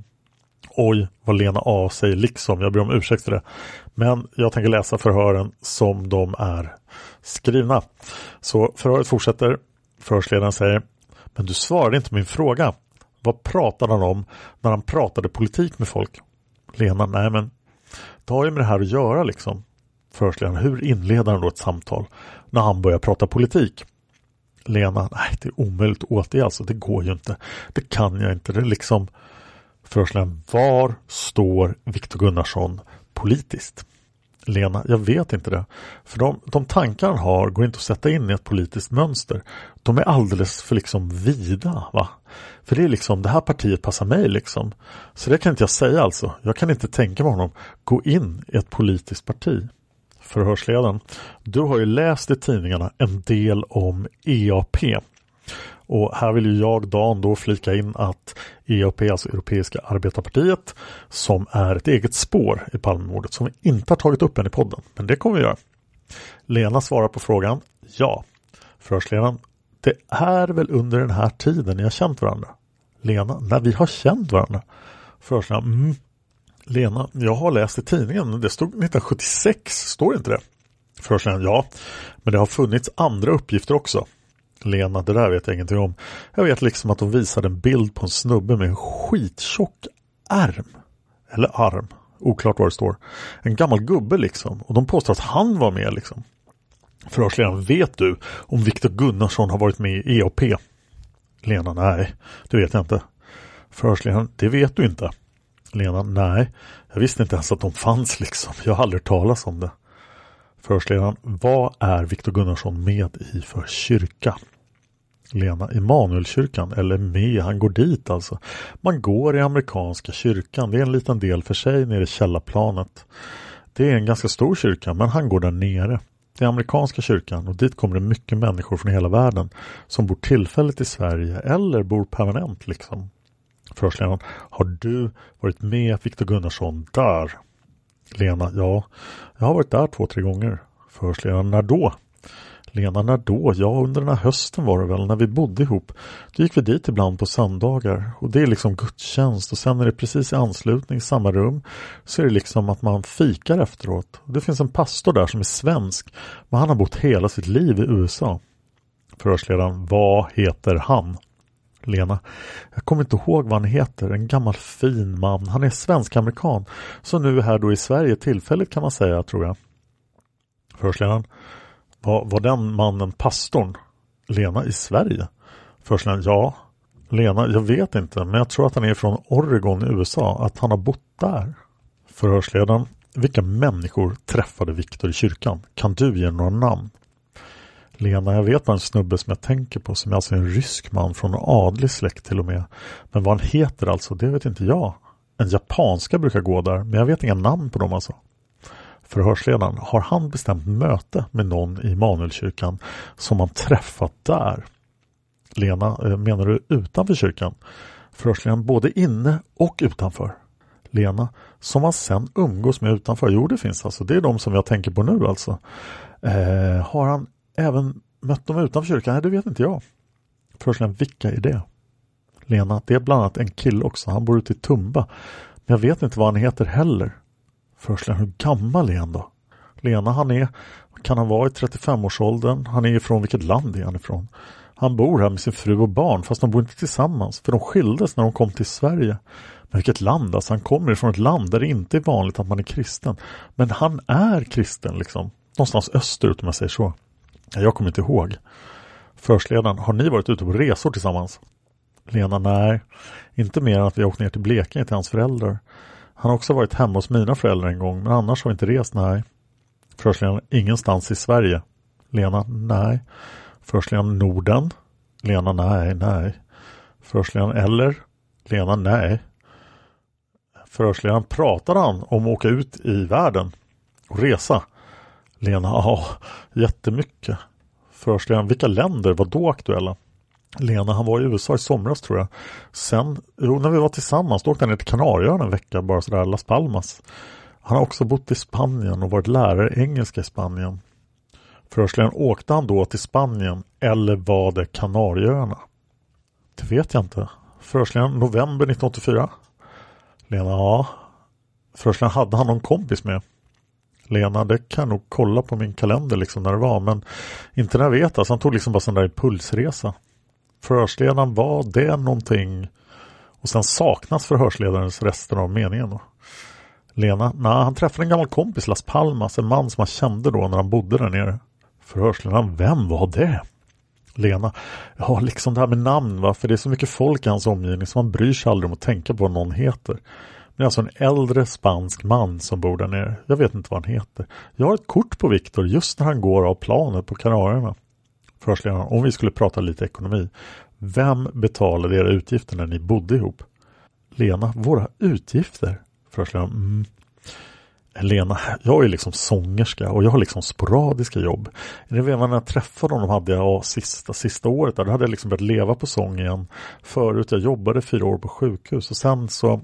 Oj, vad Lena A säger liksom. Jag ber om ursäkt för det. Men jag tänker läsa förhören som de är skrivna. Så förhöret fortsätter. Förhörsledaren säger Men du svarade inte min fråga. Vad pratade han om när han pratade politik med folk? Lena, nej men det har ju med det här att göra liksom. Förhörsledaren, hur inleder han då ett samtal när han börjar prata politik? Lena, nej det är omöjligt att återge alltså, det går ju inte. Det kan jag inte, det är liksom Förhörsledaren, var står Viktor Gunnarsson politiskt? Lena, jag vet inte det. För de, de tankar han har går inte att sätta in i ett politiskt mönster. De är alldeles för liksom vida. va? För det är liksom, det här partiet passar mig liksom. Så det kan inte jag säga alltså. Jag kan inte tänka mig honom gå in i ett politiskt parti. Förhörsledaren, du har ju läst i tidningarna en del om EAP. Och här vill ju jag, Dan, då flika in att EAP, alltså Europeiska arbetarpartiet, som är ett eget spår i Palmemordet som vi inte har tagit upp än i podden. Men det kommer vi göra. Lena svarar på frågan ja. Förhörsledaren, det är väl under den här tiden ni har känt varandra? Lena, när vi har känt varandra? Förhörsledaren, mm. Lena, jag har läst i tidningen, det stod 1976, står inte det? Förhörsledaren, ja, men det har funnits andra uppgifter också. Lena, det där vet jag ingenting om. Jag vet liksom att de visade en bild på en snubbe med en skittjock ärm. Eller arm. Oklart vad det står. En gammal gubbe liksom. Och de påstår att han var med liksom. Förhörsledaren, vet du om Viktor Gunnarsson har varit med i EAP? Lena, nej, det vet jag inte. Förhörsledaren, det vet du inte. Lena, nej, jag visste inte ens att de fanns liksom. Jag har aldrig talat om det. Förhörsledaren, vad är Viktor Gunnarsson med i för kyrka? Lena, Immanuelkyrkan, eller med, han går dit alltså. Man går i amerikanska kyrkan, det är en liten del för sig nere i källarplanet. Det är en ganska stor kyrka, men han går där nere. Det är amerikanska kyrkan och dit kommer det mycket människor från hela världen som bor tillfälligt i Sverige eller bor permanent liksom. Förhörsledaren, har du varit med Viktor Gunnarsson där? Lena, ja, jag har varit där två, tre gånger. Förhörsledaren, när då? Lena, när då? Ja, under den här hösten var det väl, när vi bodde ihop. Då gick vi dit ibland på söndagar och det är liksom gudstjänst och sen är det precis i anslutning i samma rum så är det liksom att man fikar efteråt. Det finns en pastor där som är svensk men han har bott hela sitt liv i USA. Förhörsledaren, vad heter han? Lena. Jag kommer inte ihåg vad han heter, en gammal fin man. Han är svensk-amerikan. Så nu här då i Sverige tillfälligt kan man säga, tror jag. Förhörsledaren. Var, var den mannen pastorn? Lena i Sverige? Förhörsledaren. Ja. Lena, jag vet inte, men jag tror att han är från Oregon i USA, att han har bott där. Förhörsledaren. Vilka människor träffade Viktor i kyrkan? Kan du ge några namn? Lena, jag vet vad en snubbe som jag tänker på som är alltså en rysk man från en adlig släkt till och med. Men vad han heter alltså, det vet inte jag. En japanska brukar gå där, men jag vet inga namn på dem alltså. Förhörsledaren, har han bestämt möte med någon i Manuelkyrkan som han träffat där? Lena, eh, menar du utanför kyrkan? Förhörsledaren, både inne och utanför. Lena, som han sen umgås med utanför? Jo, det finns alltså. Det är de som jag tänker på nu alltså. Eh, har han även mött dem utanför kyrkan? Nej, det vet inte jag. Förhörsledaren, vilka är det? Lena, det är bland annat en kille också. Han bor ute i Tumba. Men jag vet inte vad han heter heller. Förhörsledaren, hur gammal är han då? Lena, han är, kan han vara i 35-årsåldern? Han är ifrån vilket land är han ifrån? Han bor här med sin fru och barn fast de bor inte tillsammans för de skildes när de kom till Sverige. Men vilket land alltså, han kommer ifrån ett land där det inte är vanligt att man är kristen. Men han är kristen liksom. Någonstans österut om jag säger så. Jag kommer inte ihåg. Förhörsledaren, har ni varit ute på resor tillsammans? Lena, nej. Inte mer än att vi åkt ner till Blekinge till hans föräldrar. Han har också varit hemma hos mina föräldrar en gång men annars har vi inte rest, nej. Förhörsledaren, ingenstans i Sverige. Lena, nej. Förhörsledaren Norden. Lena, nej, nej. Förhörsledaren eller? Lena, nej. Förhörsledaren, pratade han om att åka ut i världen och resa? Lena, ja, jättemycket. Förhörsledaren, vilka länder var då aktuella? Lena, han var i USA i somras tror jag. Sen, jo, när vi var tillsammans, då åkte han ner till Kanarieöarna en vecka, bara sådär, Las Palmas. Han har också bott i Spanien och varit lärare i engelska i Spanien. Förhörsledaren, åkte han då till Spanien eller var det Kanarieöarna? Det vet jag inte. Förhörsledaren, november 1984? Lena, ja. Förhörsledaren, hade han någon kompis med? Lena, det kan jag nog kolla på min kalender liksom när det var, men inte när jag vet. Alltså, han tog liksom bara sån där impulsresa. Förhörsledaren, var det någonting? Och sen saknas förhörsledarens resten av meningen då. Lena, nej, han träffade en gammal kompis Las Palmas, en man som han kände då när han bodde där nere. Förhörsledaren, vem var det? Lena, ja liksom det här med namn va, för det är så mycket folk i hans omgivning så man bryr sig aldrig om att tänka på vad någon heter. Det är alltså en äldre spansk man som bor där nere. Jag vet inte vad han heter. Jag har ett kort på Viktor just när han går av planet på Kanarierna. Förhörsledaren, om vi skulle prata lite ekonomi. Vem betalade era utgifter när ni bodde ihop? Lena, våra utgifter? Förhörsledaren, mm. Lena, jag är liksom sångerska och jag har liksom sporadiska jobb. Ni när jag träffade honom hade jag sista, sista året där, då hade jag liksom börjat leva på sång igen. Förut, jag jobbade fyra år på sjukhus och sen så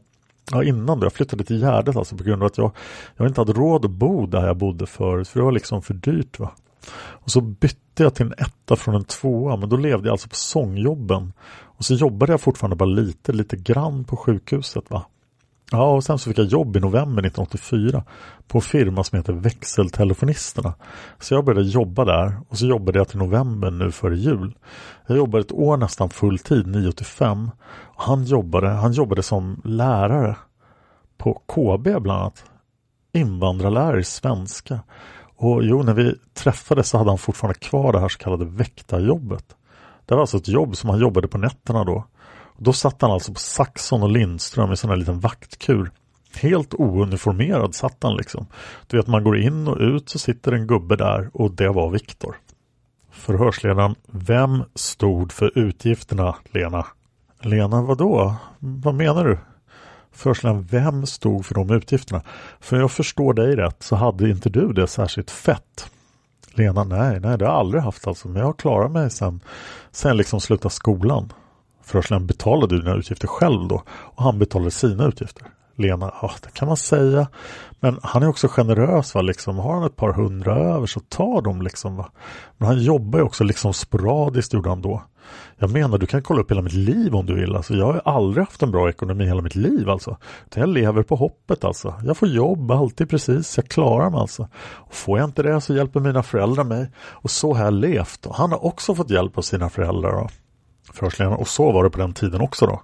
Ja, innan då. Jag flyttade till Gärdet alltså på grund av att jag, jag inte hade råd att bo där jag bodde förut för det var liksom för dyrt. va. Och så bytte jag till en etta från en tvåa men då levde jag alltså på sångjobben. Och så jobbade jag fortfarande bara lite, lite grann på sjukhuset. va. Ja, och sen så fick jag jobb i november 1984 på en firma som heter Växeltelefonisterna. Så jag började jobba där och så jobbade jag till november nu före jul. Jag jobbade ett år nästan full tid, 9 till 5. Och han, jobbade, han jobbade som lärare på KB bland annat. Invandrarlärare i svenska. Och jo, när vi träffades så hade han fortfarande kvar det här så kallade väktarjobbet. Det var alltså ett jobb som han jobbade på nätterna då. Då satt han alltså på Saxon och Lindström i sån här liten vaktkur. Helt ouniformerad satt han liksom. Du vet man går in och ut så sitter en gubbe där och det var Viktor. Förhörsledaren, vem stod för utgifterna Lena? Lena, vadå? Vad menar du? Förhörsledaren, vem stod för de utgifterna? För jag förstår dig rätt så hade inte du det särskilt fett. Lena, nej, nej det har jag aldrig haft alltså, men jag har klarat mig sen, sen liksom sluta skolan. Förhörsledaren betalade dina utgifter själv då och han betalade sina utgifter. Lena, ja det kan man säga. Men han är också generös va, liksom. Har han ett par hundra över så tar de liksom va. Men han jobbar ju också liksom sporadiskt gjorde han då. Jag menar du kan kolla upp hela mitt liv om du vill. Alltså, jag har aldrig haft en bra ekonomi hela mitt liv alltså. Jag lever på hoppet alltså. Jag får jobb alltid precis. Jag klarar mig alltså. Och får jag inte det så hjälper mina föräldrar mig. Och så har jag levt. Och han har också fått hjälp av sina föräldrar. Då. Förhörsledaren, och så var det på den tiden också då.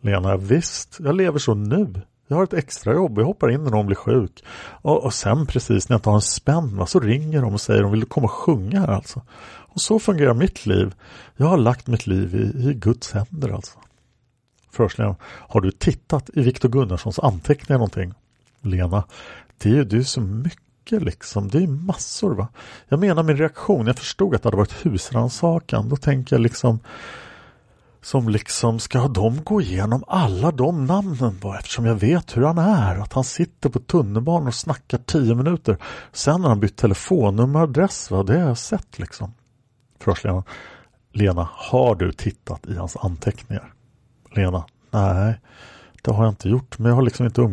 Lena, visst, jag lever så nu. Jag har ett extrajobb, jag hoppar in när någon blir sjuk. Och, och sen precis när jag inte har en spänn så ringer de och säger de vill komma och sjunga här alltså. Och så fungerar mitt liv. Jag har lagt mitt liv i, i Guds händer alltså. Förhörsledaren, har du tittat i Viktor Gunnarssons anteckningar någonting? Lena, det är ju du så mycket liksom. Det är massor va. Jag menar min reaktion, jag förstod att det hade varit husrannsakan. Då tänker jag liksom som liksom ska de gå igenom alla de namnen bara eftersom jag vet hur han är. Att han sitter på tunnelbanan och snackar tio minuter. Sen har han bytt telefonnummer och adress. Va? Det har jag sett liksom. Förhörsledaren. Lena, har du tittat i hans anteckningar? Lena, nej, det har jag inte gjort, men jag har liksom inte um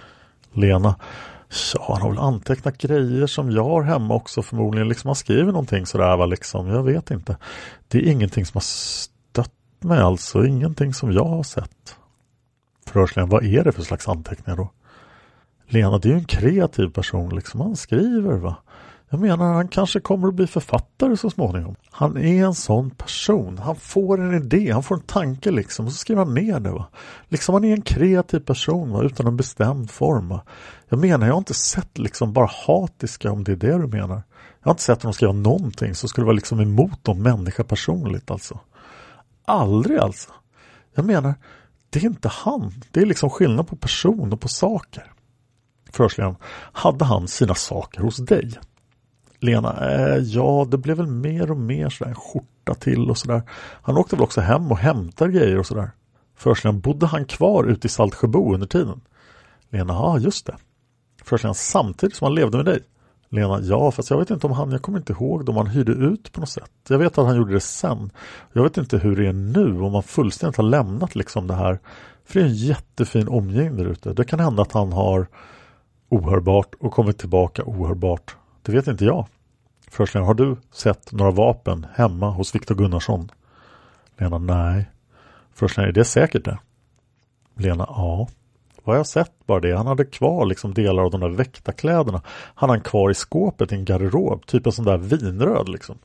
Lena, ja han har väl antecknat grejer som jag har hemma också förmodligen. Liksom han skriver någonting sådär va liksom. Jag vet inte. Det är ingenting som har stött mig alltså. Ingenting som jag har sett. Förhörsledaren, vad är det för slags anteckningar då? Lena, det är ju en kreativ person liksom. Han skriver va. Jag menar, han kanske kommer att bli författare så småningom. Han är en sån person. Han får en idé, han får en tanke liksom och så skriver han ner det. Va? Liksom han är en kreativ person va? utan en bestämd form. Va? Jag menar, jag har inte sett liksom bara hatiska om det är det du menar. Jag har inte sett honom skriva någonting som skulle vara liksom emot någon människa personligt alltså. Aldrig alltså. Jag menar, det är inte han. Det är liksom skillnad på person och på saker. Förhörsledaren, hade han sina saker hos dig? Lena, eh, ja det blev väl mer och mer sådär en skjorta till och sådär. Han åkte väl också hem och hämtade grejer och sådär. Förhörsledaren, bodde han kvar ute i Saltsjöbo under tiden? Lena, ja just det. Förhörsledaren, samtidigt som han levde med dig? Lena, ja fast jag vet inte om han, jag kommer inte ihåg om han hyrde ut på något sätt. Jag vet att han gjorde det sen. Jag vet inte hur det är nu om han fullständigt har lämnat liksom det här. För det är en jättefin omgivning där ute. Det kan hända att han har ohörbart och kommit tillbaka ohörbart. Det vet inte jag. Förhörsledaren, har du sett några vapen hemma hos Viktor Gunnarsson? Lena, nej. Förhörsledaren, är det säkert det? Lena, ja. Vad har jag sett bara det? Han hade kvar liksom delar av de där väktarkläderna. Han hade kvar i skåpet i en garderob, typ en sån där vinröd liksom.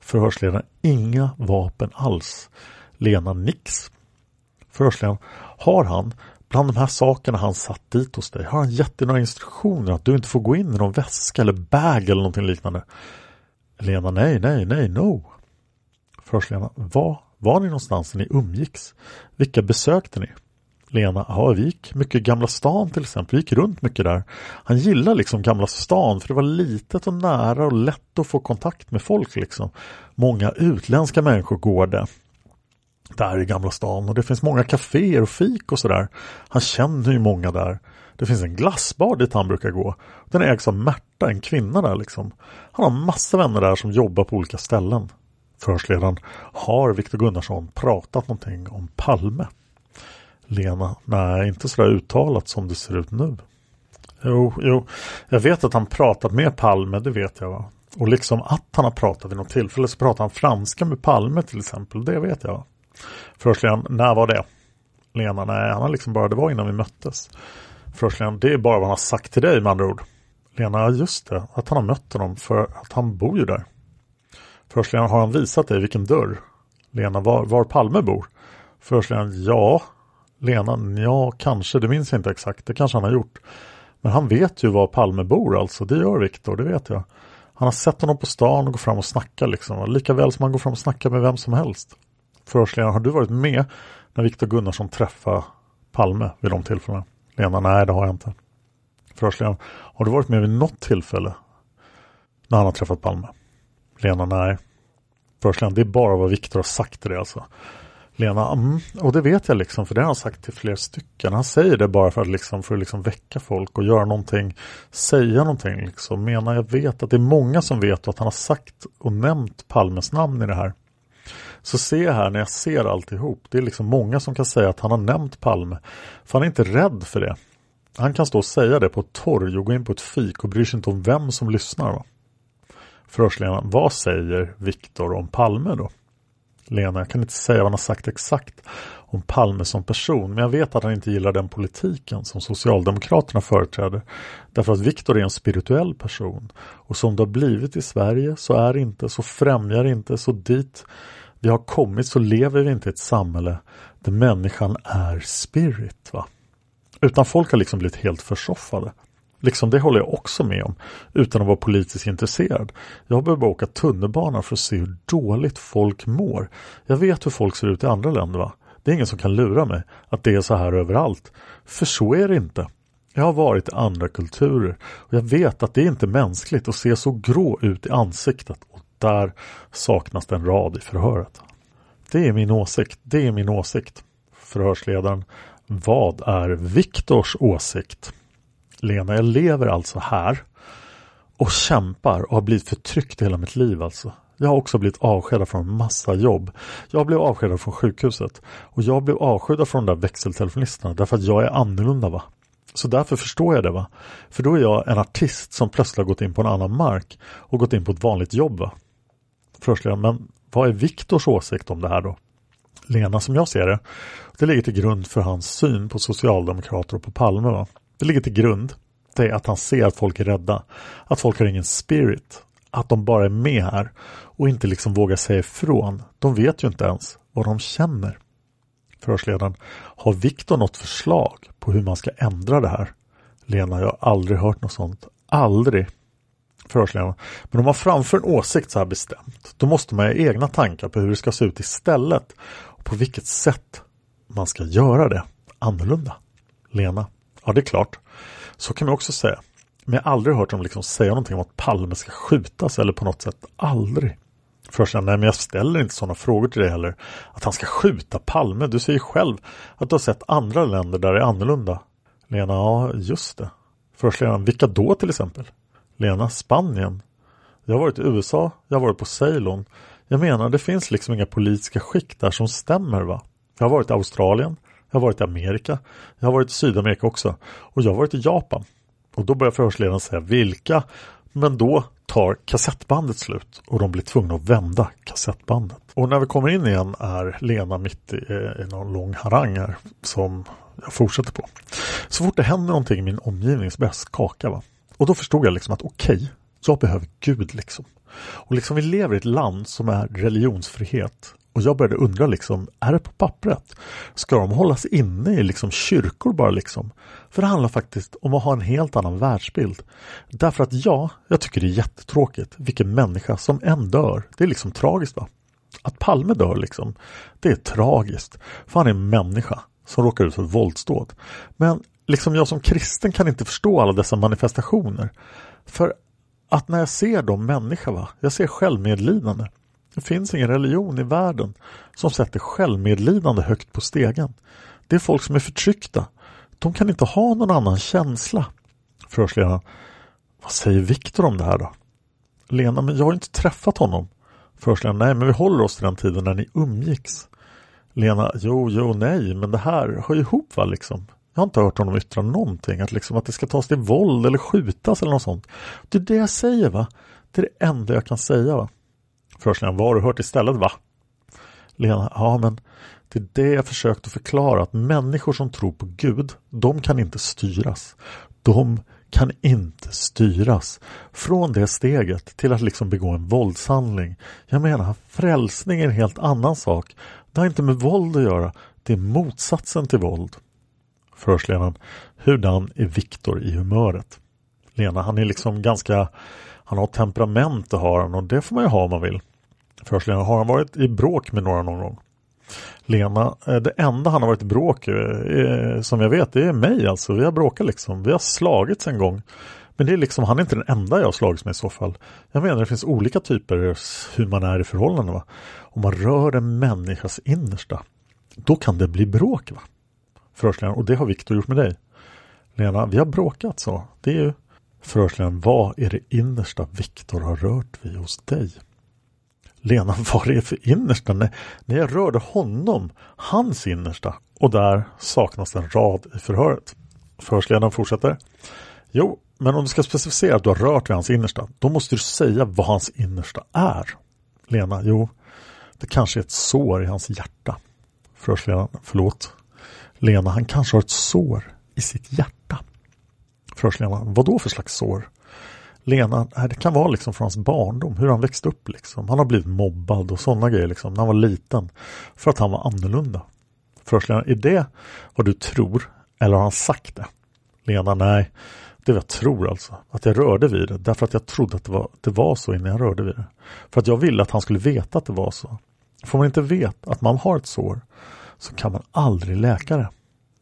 Förhörsledaren, inga vapen alls. Lena, nix. Förhörsledaren, har han Bland de här sakerna han satt dit hos dig har han gett dig några instruktioner att du inte får gå in i någon väska eller bag eller någonting liknande. Lena, nej, nej, nej, no. Först Lena, var var ni någonstans när ni umgicks? Vilka besökte ni? Lena, ja vi gick mycket Gamla stan till exempel, vi gick runt mycket där. Han gillar liksom Gamla stan för det var litet och nära och lätt att få kontakt med folk liksom. Många utländska människor går det där i Gamla stan och det finns många kaféer och fik och sådär. Han känner ju många där. Det finns en glassbar dit han brukar gå. Den ägs av Märta, en kvinna där liksom. Han har massa vänner där som jobbar på olika ställen. Förhörsledaren, har Viktor Gunnarsson pratat någonting om Palme? Lena, nej inte sådär uttalat som det ser ut nu. Jo, jo, jag vet att han pratat med Palme, det vet jag. Va? Och liksom att han har pratat vid något tillfälle så pratar han franska med Palme till exempel, det vet jag. Förhörsledaren, när var det? Lena, nej han har liksom bara, det var innan vi möttes. Förhörsledaren, det är bara vad han har sagt till dig med andra ord. Lena, just det, att han har mött honom för att han bor ju där. Förhörsledaren, har han visat dig vilken dörr? Lena, var, var Palme bor? Förhörsledaren, ja. Lena, ja kanske, det minns jag inte exakt, det kanske han har gjort. Men han vet ju var Palme bor alltså, det gör Viktor, det vet jag. Han har sett honom på stan och går fram och snackar liksom, lika väl som han går fram och snackar med vem som helst. Förhörsledaren, har du varit med när Viktor Gunnarsson träffade Palme vid de tillfällena? Lena, nej det har jag inte. Förhörsledaren, har du varit med vid något tillfälle när han har träffat Palme? Lena, nej. Förhörsledaren, det är bara vad Viktor har sagt till dig alltså. Lena, mm, och det vet jag liksom för det har han sagt till fler stycken. Han säger det bara för att, liksom, för att liksom väcka folk och göra någonting, säga någonting. Liksom. Menar jag vet att det är många som vet att han har sagt och nämnt Palmes namn i det här. Så ser jag här när jag ser alltihop, det är liksom många som kan säga att han har nämnt Palme. För han är inte rädd för det. Han kan stå och säga det på ett torg och gå in på ett fik och bryr sig inte om vem som lyssnar. Va? Förhörsledaren, vad säger Viktor om Palme då? Lena, jag kan inte säga vad han har sagt exakt om Palme som person, men jag vet att han inte gillar den politiken som Socialdemokraterna företräder. Därför att Viktor är en spirituell person och som det har blivit i Sverige så är det inte, så främjar inte, så dit vi har kommit så lever vi inte i ett samhälle där människan är spirit. va? Utan folk har liksom blivit helt försoffade. Liksom det håller jag också med om utan att vara politiskt intresserad. Jag behöver bara åka tunnelbana för att se hur dåligt folk mår. Jag vet hur folk ser ut i andra länder. va? Det är ingen som kan lura mig att det är så här överallt. För så är det inte. Jag har varit i andra kulturer och jag vet att det är inte mänskligt att se så grå ut i ansiktet och där saknas det en rad i förhöret. Det är min åsikt. Det är min åsikt. Förhörsledaren. Vad är Viktors åsikt? Lena, jag lever alltså här och kämpar och har blivit förtryckt hela mitt liv alltså. Jag har också blivit avskedad från massa jobb. Jag blev avskedad från sjukhuset och jag blev avskedad från de där växeltelefonisterna därför att jag är annorlunda va. Så därför förstår jag det va. För då är jag en artist som plötsligt har gått in på en annan mark och gått in på ett vanligt jobb va. Förhörsledaren, men vad är Viktors åsikt om det här då? Lena, som jag ser det, det ligger till grund för hans syn på socialdemokrater och på Palme va. Det ligger till grund. Det är att han ser att folk är rädda. Att folk har ingen spirit. Att de bara är med här och inte liksom vågar säga ifrån. De vet ju inte ens vad de känner. Förhörsledaren, har Viktor något förslag på hur man ska ändra det här? Lena, jag har aldrig hört något sånt. Aldrig. Förhörsledaren, men om man framför en åsikt så här bestämt, då måste man ha egna tankar på hur det ska se ut istället och på vilket sätt man ska göra det annorlunda. Lena, Ja, det är klart. Så kan man också säga. Men jag har aldrig hört dem liksom säga någonting om att Palme ska skjutas eller på något sätt. Aldrig. Först nej men jag ställer inte sådana frågor till dig heller. Att han ska skjuta Palme. Du säger själv att du har sett andra länder där det är annorlunda. Lena, ja just det. Förhörsledaren, vilka då till exempel? Lena, Spanien. Jag har varit i USA, jag har varit på Ceylon. Jag menar, det finns liksom inga politiska skikt där som stämmer va? Jag har varit i Australien, jag har varit i Amerika. Jag har varit i Sydamerika också. Och jag har varit i Japan. Och då börjar förhörsledaren säga vilka. Men då tar kassettbandet slut och de blir tvungna att vända kassettbandet. Och när vi kommer in igen är Lena mitt i, eh, i någon lång harang här som jag fortsätter på. Så fort det händer någonting i min omgivning så börjar jag skaka. Va? Och då förstod jag liksom att okej, okay, jag behöver Gud liksom. Och liksom vi lever i ett land som är religionsfrihet och jag började undra liksom, är det på pappret? Ska de hållas inne i liksom kyrkor bara liksom? För det handlar faktiskt om att ha en helt annan världsbild. Därför att ja, jag tycker det är jättetråkigt vilken människa som än dör. Det är liksom tragiskt va? Att Palme dör liksom, det är tragiskt. För han är en människa som råkar ut för ett våldsdåd. Men liksom jag som kristen kan inte förstå alla dessa manifestationer. För att när jag ser dem människa, va? jag ser självmedlidande. Det finns ingen religion i världen som sätter självmedlidande högt på stegen. Det är folk som är förtryckta. De kan inte ha någon annan känsla. Förhörsledaren. Vad säger Viktor om det här då? Lena, men jag har inte träffat honom. Förhörsledaren. Nej, men vi håller oss till den tiden när ni umgicks. Lena. Jo, jo, nej, men det här hör ju ihop va liksom. Jag har inte hört honom yttra någonting. Att, liksom, att det ska tas till våld eller skjutas eller något sånt. Det är det jag säger va. Det är det enda jag kan säga va. Förhörsledaren, vad har du hört istället va? Lena, ja men det är det jag försökt att förklara att människor som tror på Gud, de kan inte styras. De kan inte styras från det steget till att liksom begå en våldshandling. Jag menar, frälsning är en helt annan sak. Det har inte med våld att göra. Det är motsatsen till våld. Förhörsledaren, hurdan är Viktor i humöret? Lena, han är liksom ganska, han har temperament det har han och det får man ju ha om man vill. Förhörsledaren, har han varit i bråk med några någon gång? Lena, eh, det enda han har varit i bråk är, som jag vet, det är mig alltså. Vi har bråkat liksom. Vi har slagits en gång. Men det är liksom, han är inte den enda jag har slagits med i så fall. Jag menar det finns olika typer hur man är i förhållanden. Va? Om man rör en människas innersta, då kan det bli bråk. va? Förhörsledaren, och det har Viktor gjort med dig. Lena, vi har bråkat så. Det är ju Förhörsledaren, vad är det innersta Viktor har rört vid hos dig? Lena, vad är det för innersta? Nej, när jag rörde honom, hans innersta. Och där saknas en rad i förhöret. Förhörsledaren fortsätter. Jo, men om du ska specificera att du har rört vid hans innersta, då måste du säga vad hans innersta är. Lena, jo, det kanske är ett sår i hans hjärta. Förhörsledaren, förlåt. Lena, han kanske har ett sår i sitt hjärta. Förhörsledaren, vad då för slags sår? Lena, äh, det kan vara liksom från hans barndom, hur han växte upp liksom. Han har blivit mobbad och sådana grejer liksom, när han var liten. För att han var annorlunda. Förhörsledaren, är det vad du tror? Eller har han sagt det? Lena, nej. Det jag tror alltså. Att jag rörde vid det därför att jag trodde att det var, det var så innan jag rörde vid det. För att jag ville att han skulle veta att det var så. Får man inte veta att man har ett sår så kan man aldrig läka det.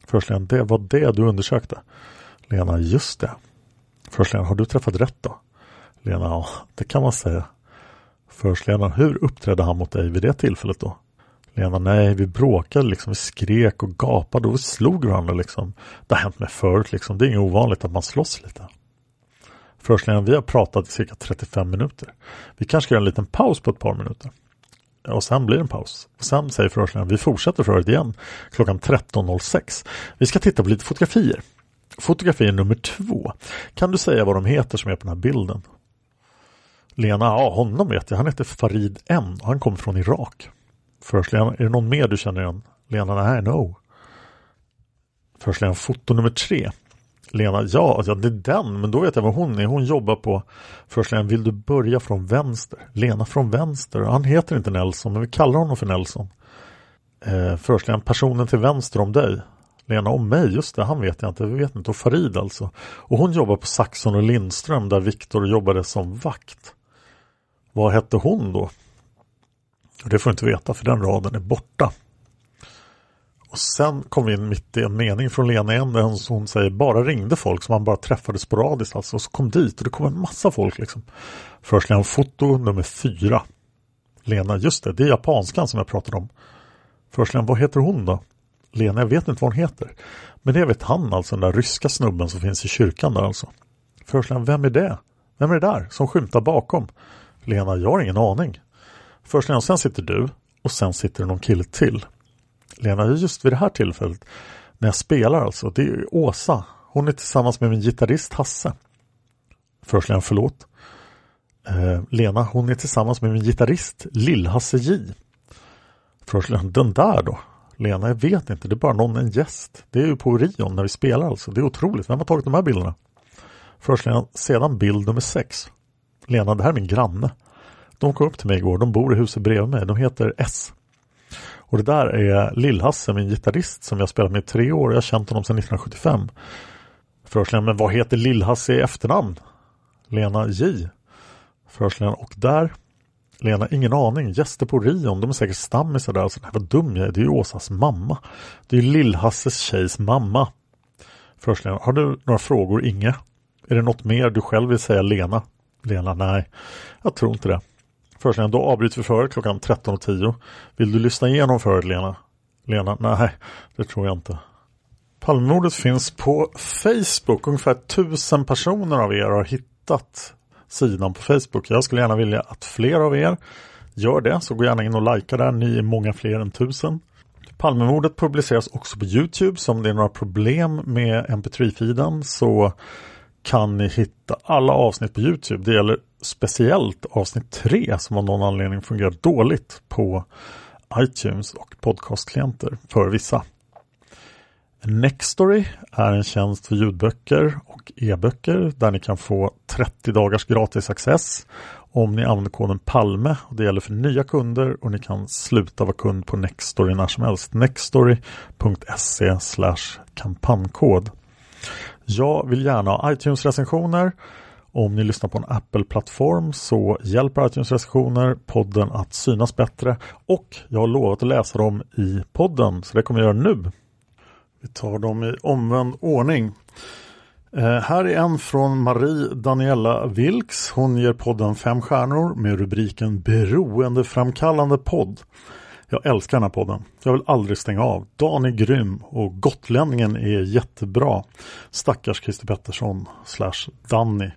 Förhörsledaren, det var det du undersökte. Lena, just det. Förhörsledaren, har du träffat rätt då? Lena, ja, det kan man säga. Förhörsledaren, hur uppträdde han mot dig vid det tillfället då? Lena, nej, vi bråkade liksom, vi skrek och gapade och vi slog varandra liksom. Det har hänt mig förut liksom, det är inget ovanligt att man slåss lite. Förhörsledaren, vi har pratat i cirka 35 minuter. Vi kanske ska göra en liten paus på ett par minuter. Och sen blir det en paus. Och sen säger förhörsledaren, vi fortsätter förhöret igen klockan 13.06. Vi ska titta på lite fotografier. Fotografi nummer två. Kan du säga vad de heter som är på den här bilden? Lena, ja honom vet jag. Han heter Farid M. och han kommer från Irak. Förhörsledaren, är det någon mer du känner igen? Lena, nej, no. Förhörsledaren, foto nummer tre. Lena, ja, alltså, ja, det är den, men då vet jag vad hon är. Hon jobbar på Förhörsledaren, vill du börja från vänster? Lena från vänster. Han heter inte Nelson, men vi kallar honom för Nelson. Eh, Förhörsledaren, personen till vänster om dig. Lena om mig, just det, han vet jag inte, vi vet inte. Och Farid alltså. Och hon jobbar på Saxon och Lindström där Viktor jobbade som vakt. Vad hette hon då? Det får du inte veta för den raden är borta. Och sen kom vi in mitt i en mening från Lena igen där hon säger bara ringde folk som man bara träffade sporadiskt alltså. Och så kom dit och det kom en massa folk liksom. Först en foto nummer fyra. Lena, just det, det är japanskan som jag pratade om. Först vad heter hon då? Lena, jag vet inte vad hon heter. Men det vet han alltså, den där ryska snubben som finns i kyrkan där alltså. Först vem är det? Vem är det där som skymtar bakom? Lena, jag har ingen aning. Först sen sitter du och sen sitter det någon kille till. Lena, just vid det här tillfället när jag spelar alltså, det är Åsa. Hon är tillsammans med min gitarrist Hasse. Först Lena, förlåt. Eh, Lena, hon är tillsammans med min gitarrist Lill-Hasse J. Först Lena, den där då? Lena, jag vet inte, det är bara någon, en gäst. Det är ju på Orion när vi spelar alltså. Det är otroligt. Vem har tagit de här bilderna? Först Lena, sedan bild nummer sex. Lena, det här är min granne. De kom upp till mig igår. De bor i huset bredvid mig. De heter S. Och det där är Lill-Hasse, min gitarrist som jag spelat med i tre år. Jag har känt honom sedan 1975. Förhörsledaren, men vad heter Lill-Hasse i efternamn? Lena J. Förhörsledaren, och där Lena, ingen aning. Gäster på Rion, de är säkert stammisar där. Alltså, nej, vad dum jag är. Det är ju Åsas mamma. Det är ju Lill-Hasses tjejs mamma. Förhörsledaren, har du några frågor Inge? Är det något mer du själv vill säga Lena? Lena, nej. Jag tror inte det. Först då avbryter vi föret klockan 13.10. Vill du lyssna igenom förhöret Lena? Lena, nej, det tror jag inte. Palmemordet finns på Facebook. Ungefär tusen personer av er har hittat sidan på Facebook. Jag skulle gärna vilja att fler av er gör det, så gå gärna in och likea där. Ni är många fler än tusen. Palmemordet publiceras också på Youtube, så om det är några problem med mp3-feeden så kan ni hitta alla avsnitt på Youtube. Det gäller speciellt avsnitt 3 som av någon anledning fungerar dåligt på iTunes och podcastklienter för vissa. Nextory är en tjänst för ljudböcker och e-böcker där ni kan få 30 dagars gratis access om ni använder koden PALME. Och det gäller för nya kunder och ni kan sluta vara kund på Nextory när som helst. Nextory.se kampanjkod. Jag vill gärna ha iTunes-recensioner Om ni lyssnar på en Apple-plattform så hjälper iTunes-recensioner podden att synas bättre och jag har lovat att läsa dem i podden så det kommer jag göra nu. Vi tar dem i omvänd ordning. Eh, här är en från Marie Daniela Wilks. Hon ger podden fem stjärnor med rubriken Beroendeframkallande podd. Jag älskar den här podden. Jag vill aldrig stänga av. Dan är grym och Gotlänningen är jättebra. Stackars Christer Pettersson slash Danny.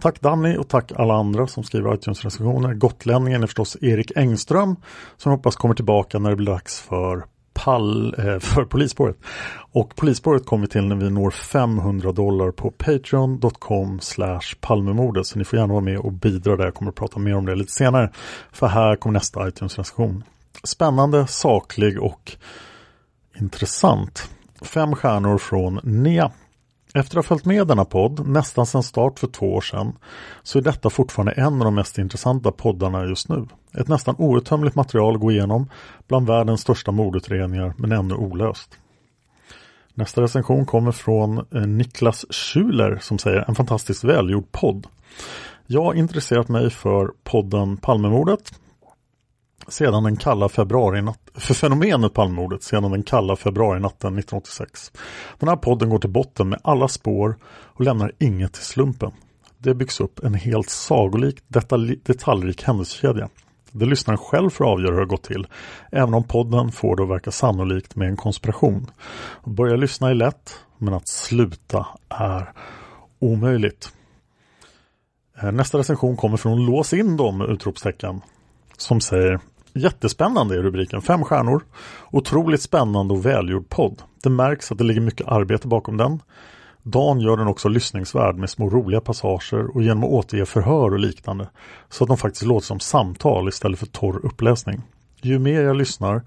Tack Danny och tack alla andra som skriver iTunes-recensioner. Gotlänningen är förstås Erik Engström som jag hoppas kommer tillbaka när det blir dags för pall, eh, för polisspåret. Och polisspåret kommer vi till när vi når 500 dollar på patreon.com slash palmemordet. Så ni får gärna vara med och bidra där. Jag kommer att prata mer om det lite senare. För här kommer nästa iTunes-recension. Spännande, saklig och intressant. Fem stjärnor från Nea. Efter att ha följt med denna podd nästan sedan start för två år sedan så är detta fortfarande en av de mest intressanta poddarna just nu. Ett nästan outtömligt material att gå igenom bland världens största mordutredningar men ännu olöst. Nästa recension kommer från eh, Niklas Schuler som säger en fantastiskt välgjord podd. Jag har intresserat mig för podden Palmemordet sedan den kalla februari för fenomenet Palmemordet sedan den kalla februarinatten 1986. Den här podden går till botten med alla spår och lämnar inget till slumpen. Det byggs upp en helt sagolik detalj, detaljrik händelsekedja. Det lyssnaren själv får avgöra hur det gått till, även om podden får det att verka sannolikt med en konspiration. Att börja lyssna är lätt, men att sluta är omöjligt. Eh, nästa recension kommer från Lås in dem! utropstecken som säger Jättespännande är rubriken, fem stjärnor. Otroligt spännande och välgjord podd. Det märks att det ligger mycket arbete bakom den. Dan gör den också lyssningsvärd med små roliga passager och genom att återge förhör och liknande. Så att de faktiskt låter som samtal istället för torr uppläsning. Ju mer jag lyssnar,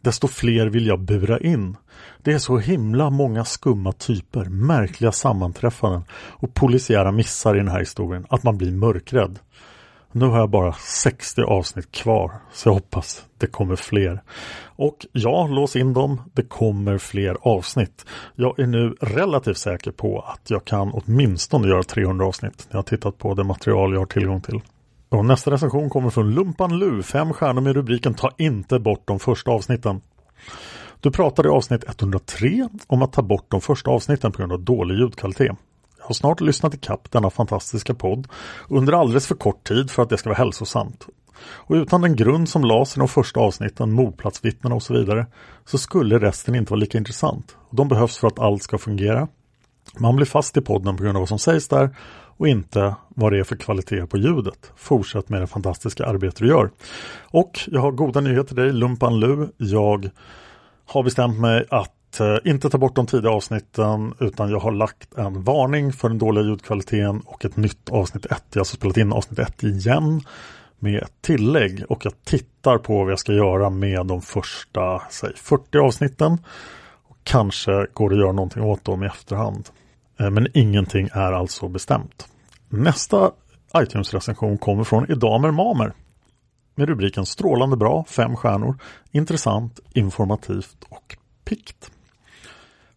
desto fler vill jag bura in. Det är så himla många skumma typer, märkliga sammanträffanden och polisiära missar i den här historien att man blir mörkrädd. Nu har jag bara 60 avsnitt kvar så jag hoppas det kommer fler. Och ja, lås in dem. Det kommer fler avsnitt. Jag är nu relativt säker på att jag kan åtminstone göra 300 avsnitt. Jag har tittat på det material jag har tillgång till. Och nästa recension kommer från Lumpan Lu, fem stjärnor med rubriken Ta inte bort de första avsnitten. Du pratade i avsnitt 103 om att ta bort de första avsnitten på grund av dålig ljudkvalitet har snart lyssnat ikapp denna fantastiska podd under alldeles för kort tid för att det ska vara hälsosamt. Och utan den grund som lades i de första avsnitten, mordplatsvittnena och så vidare, så skulle resten inte vara lika intressant. Och de behövs för att allt ska fungera. Man blir fast i podden på grund av vad som sägs där och inte vad det är för kvalitet på ljudet. Fortsätt med det fantastiska arbete du gör. Och jag har goda nyheter till dig, Lumpan Lu. Jag har bestämt mig att Eh, inte ta bort de tidiga avsnitten utan jag har lagt en varning för den dåliga ljudkvaliteten och ett nytt avsnitt 1. Jag har alltså spelat in avsnitt 1 igen med ett tillägg och jag tittar på vad jag ska göra med de första säg, 40 avsnitten. Och kanske går det att göra någonting åt dem i efterhand. Eh, men ingenting är alltså bestämt. Nästa iTunes-recension kommer från Idamer Mamer med rubriken Strålande bra, fem stjärnor, intressant, informativt och pikt.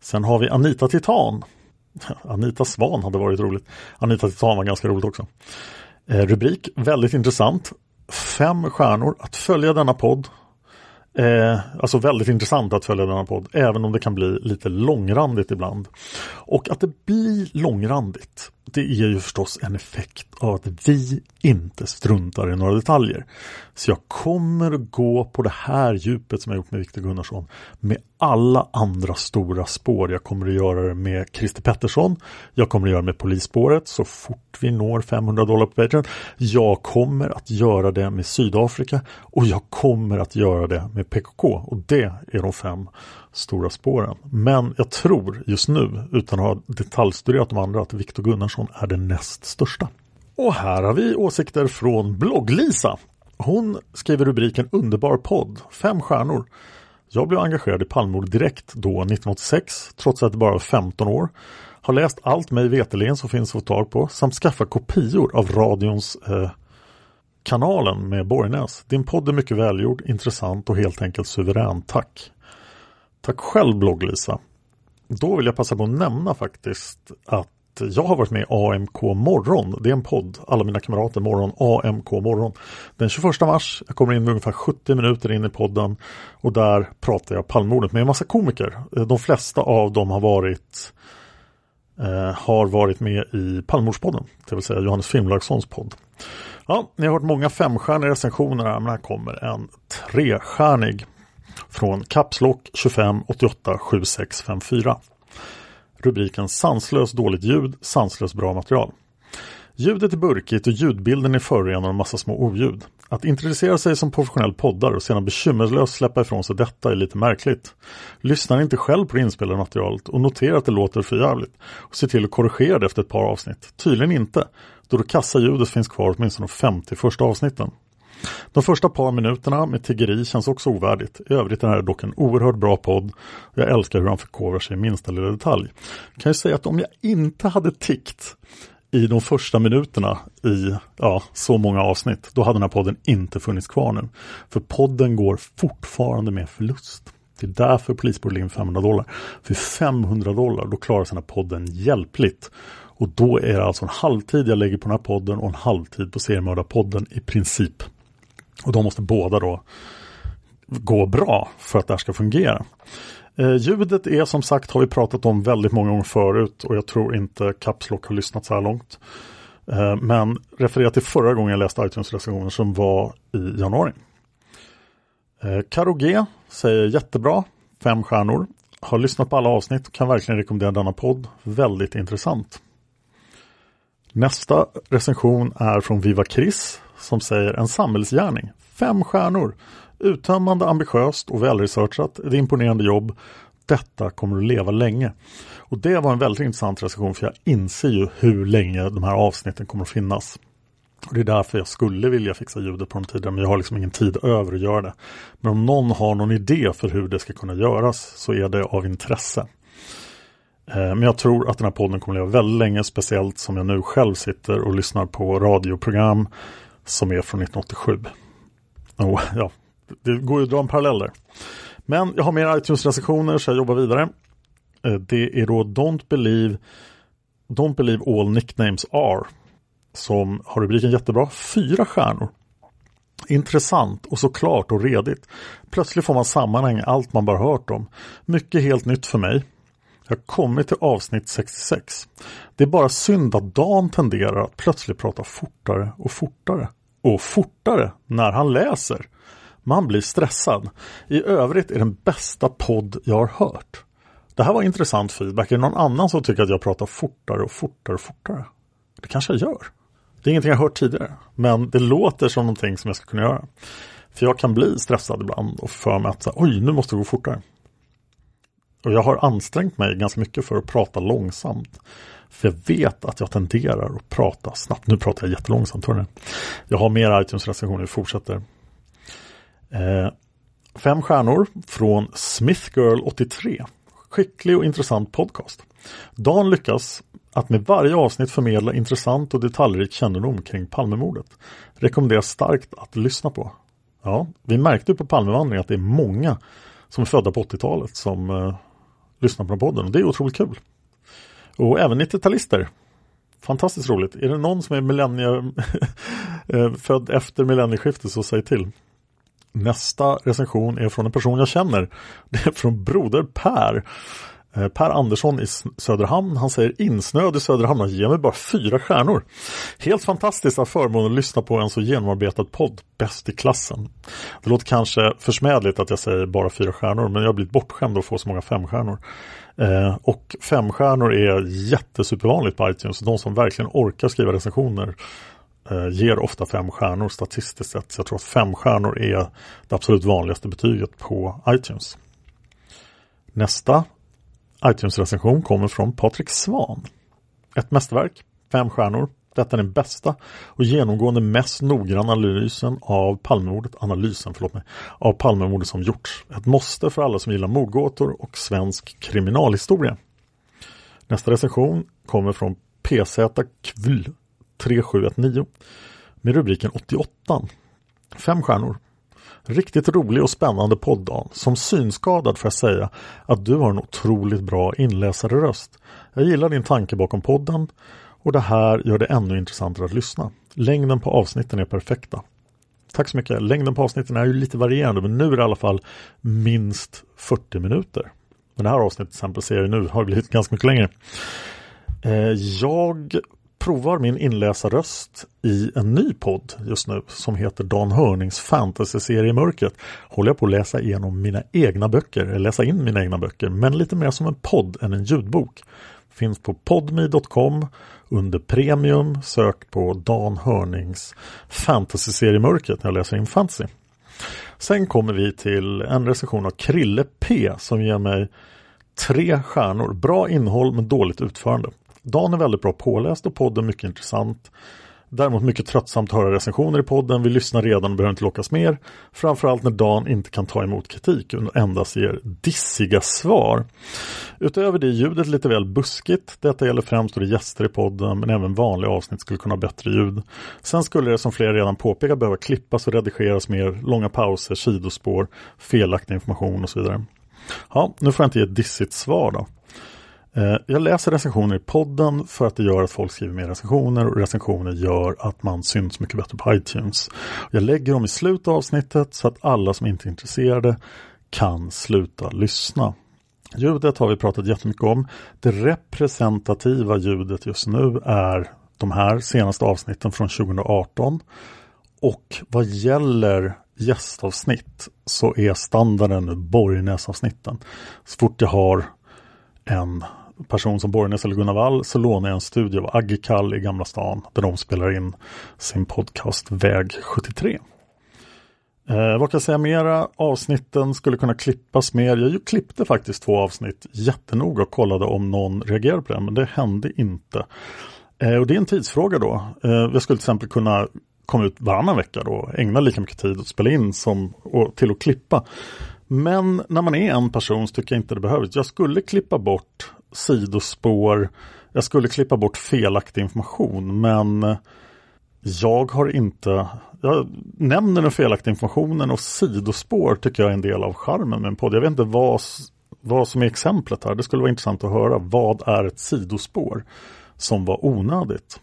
Sen har vi Anita Titan. Anita Svan hade varit roligt. Anita Titan var ganska roligt också. Eh, rubrik väldigt intressant. Fem stjärnor. Att följa denna podd. Eh, alltså väldigt intressant att följa denna podd. Även om det kan bli lite långrandigt ibland. Och att det blir långrandigt det är ju förstås en effekt av att vi inte struntar i några detaljer. Så jag kommer att gå på det här djupet som jag gjort med Viktor Gunnarsson med alla andra stora spår. Jag kommer att göra det med Christer Pettersson. Jag kommer att göra det med polisspåret så fort vi når 500 dollar på Patreon. Jag kommer att göra det med Sydafrika och jag kommer att göra det med PKK och det är de fem stora spåren. Men jag tror just nu, utan att ha detaljstuderat de andra, att Viktor Gunnarsson är den näst största. Och här har vi åsikter från Blogglisa. Hon skriver rubriken Underbar podd, fem stjärnor. Jag blev engagerad i Palmemordet direkt då 1986, trots att det bara var 15 år. Har läst allt mig veterligen som finns att få tag på samt skaffat kopior av radions eh, kanalen med Borgnäs. Din podd är mycket välgjord, intressant och helt enkelt suverän. Tack! Tack själv blogglisa. Då vill jag passa på att nämna faktiskt att jag har varit med i AMK morgon. Det är en podd, alla mina kamrater morgon, AMK morgon. Den 21 mars, jag kommer in med ungefär 70 minuter in i podden och där pratar jag Palmemordet med en massa komiker. De flesta av dem har varit eh, har varit med i Palmemordspodden, det vill säga Johannes Finnlagssons podd. Ja, ni har hört många femstjärniga recensioner här, men här kommer en trestjärnig från Kapslock 25 88 7654. Rubriken Sanslöst dåligt ljud, sanslöst bra material. Ljudet är burkigt och ljudbilden är förorenad av massa små oljud. Att introducera sig som professionell poddare och sedan bekymmerslöst släppa ifrån sig detta är lite märkligt. Lyssnar inte själv på det inspelade materialet och noterar att det låter för jävligt och ser till att korrigera det efter ett par avsnitt. Tydligen inte, då det kassa ljudet finns kvar åtminstone de 50 första avsnitten. De första par minuterna med tiggeri känns också ovärdigt. I övrigt är det här dock en oerhört bra podd. Jag älskar hur han förkovrar sig i minsta lilla detalj. Jag kan ju säga att om jag inte hade tickt i de första minuterna i ja, så många avsnitt, då hade den här podden inte funnits kvar nu. För podden går fortfarande med förlust. Det är därför polisbord ligger 500 dollar. För 500 dollar, då klarar sig den här podden hjälpligt. Och då är det alltså en halvtid jag lägger på den här podden och en halvtid på Seriemördarpodden i princip. Och de måste båda då gå bra för att det här ska fungera. Eh, ljudet är som sagt har vi pratat om väldigt många gånger förut och jag tror inte Capslock har lyssnat så här långt. Eh, men referera till förra gången jag läste iTunes-recensioner som var i januari. Eh, Karo G säger jättebra, fem stjärnor. Har lyssnat på alla avsnitt och kan verkligen rekommendera denna podd. Väldigt intressant. Nästa recension är från Viva Chris som säger en samhällsgärning. Fem stjärnor. Uttömmande, ambitiöst och välresearchat. Ett imponerande jobb. Detta kommer att leva länge. Och det var en väldigt intressant recension för jag inser ju hur länge de här avsnitten kommer att finnas. Och det är därför jag skulle vilja fixa ljudet på de tidigare men jag har liksom ingen tid över att göra det. Men om någon har någon idé för hur det ska kunna göras så är det av intresse. Eh, men jag tror att den här podden kommer att leva väldigt länge, speciellt som jag nu själv sitter och lyssnar på radioprogram som är från 1987. Oh, ja, det går ju att dra en parallell där. Men jag har mer iTunes-recensioner så jag jobbar vidare. Eh, det är då Don't Believe Don't Believe All Nicknames Are som har rubriken jättebra, fyra stjärnor. Intressant och såklart och redigt. Plötsligt får man sammanhang allt man bara hört om. Mycket helt nytt för mig. Jag har kommit till avsnitt 66. Det är bara synd att Dan tenderar att plötsligt prata fortare och fortare. Och fortare när han läser. Man blir stressad. I övrigt är den bästa podd jag har hört. Det här var intressant feedback. Är det någon annan som tycker att jag pratar fortare och fortare och fortare? Det kanske jag gör. Det är ingenting jag hört tidigare. Men det låter som någonting som jag ska kunna göra. För jag kan bli stressad ibland och för mig att oj, nu måste det gå fortare. Och jag har ansträngt mig ganska mycket för att prata långsamt. För jag vet att jag tenderar att prata snabbt. Nu pratar jag jättelångsamt. hörni. jag har mer iTunes-recensioner, vi fortsätter. Eh, fem stjärnor från Smithgirl83. Skicklig och intressant podcast. Dan lyckas att med varje avsnitt förmedla intressant och detaljrik kännedom kring Palmemordet. Rekommenderas starkt att lyssna på. Ja, vi märkte på Palmevandringen att det är många som är födda på 80-talet som eh, lyssnar på den podden och det är otroligt kul. Och även 90-talister. Fantastiskt roligt. Är det någon som är eh, född efter millennieskiftet så säg till. Nästa recension är från en person jag känner. Det är från Broder Per. Eh, per Andersson i Söderhamn. Han säger insnöad i Söderhamn ge ger mig bara fyra stjärnor. Helt fantastiskt att förmånen att lyssna på en så genomarbetad podd. Bäst i klassen. Det låter kanske försmädligt att jag säger bara fyra stjärnor men jag har blivit bortskämd att få så många femstjärnor. Eh, och femstjärnor är jättesupervanligt på iTunes. De som verkligen orkar skriva recensioner eh, ger ofta fem stjärnor statistiskt sett. Så jag tror att fem stjärnor är det absolut vanligaste betyget på iTunes. Nästa iTunes-recension kommer från Patrik Svan. Ett mästerverk, fem stjärnor. Detta är den bästa och genomgående mest noggranna analysen av Palmemordet, analysen förlåt mig, av Palmemordet som gjorts. Ett måste för alla som gillar mordgåtor och svensk kriminalhistoria. Nästa recension kommer från PZ Kvl 3719 med rubriken 88. Fem stjärnor. Riktigt rolig och spännande podd Dan. Som synskadad får jag säga att du har en otroligt bra inläsarröst. Jag gillar din tanke bakom podden och det här gör det ännu intressantare att lyssna. Längden på avsnitten är perfekta. Tack så mycket. Längden på avsnitten är ju lite varierande men nu är det i alla fall minst 40 minuter. Men det här avsnittet till exempel ser jag nu har blivit ganska mycket längre. Eh, jag provar min inläsarröst i en ny podd just nu som heter Dan Hörnings fantasyserie i mörkret. Håller jag på att läsa igenom mina egna böcker, läsa in mina egna böcker, men lite mer som en podd än en ljudbok. Finns på podmi.com under premium. Sök på Dan Hörnings fantasyserie i mörkret när jag läser in fantasy. Sen kommer vi till en recension av Krille P som ger mig tre stjärnor. Bra innehåll men dåligt utförande. Dan är väldigt bra påläst och podden mycket intressant. Däremot mycket tröttsamt att höra recensioner i podden. Vi lyssnar redan och behöver inte lockas mer. Framförallt när Dan inte kan ta emot kritik och endast ger dissiga svar. Utöver det är ljudet lite väl buskigt. Detta gäller främst då det gäster i podden men även vanliga avsnitt skulle kunna ha bättre ljud. Sen skulle det som flera redan påpekat behöva klippas och redigeras mer. Långa pauser, sidospår, felaktig information och så vidare. Ja, nu får jag inte ge ett dissigt svar då. Eh, jag läser recensioner i podden för att det gör att folk skriver mer recensioner och recensioner gör att man syns mycket bättre på iTunes. Jag lägger dem i slutet av avsnittet så att alla som inte är intresserade kan sluta lyssna. Ljudet har vi pratat jättemycket om. Det representativa ljudet just nu är de här senaste avsnitten från 2018. Och vad gäller gästavsnitt så är standarden nu Borgnäsavsnitten. Så fort jag har en person som Borgnäs eller Gunnar Wall så lånar jag en studio av Agge Kall i Gamla stan där de spelar in sin podcast Väg 73. Eh, vad kan jag säga mera? Avsnitten skulle kunna klippas mer. Jag klippte faktiskt två avsnitt jättenoga och kollade om någon reagerade på det, men det hände inte. Eh, och det är en tidsfråga då. Eh, jag skulle till exempel kunna komma ut varannan vecka då, ägna lika mycket tid att spela in som och, till att klippa. Men när man är en person så tycker jag inte det behövs. Jag skulle klippa bort sidospår. Jag skulle klippa bort felaktig information men jag har inte, jag nämner den felaktiga informationen och sidospår tycker jag är en del av charmen med en podd. Jag vet inte vad, vad som är exemplet här. Det skulle vara intressant att höra. Vad är ett sidospår som var onödigt?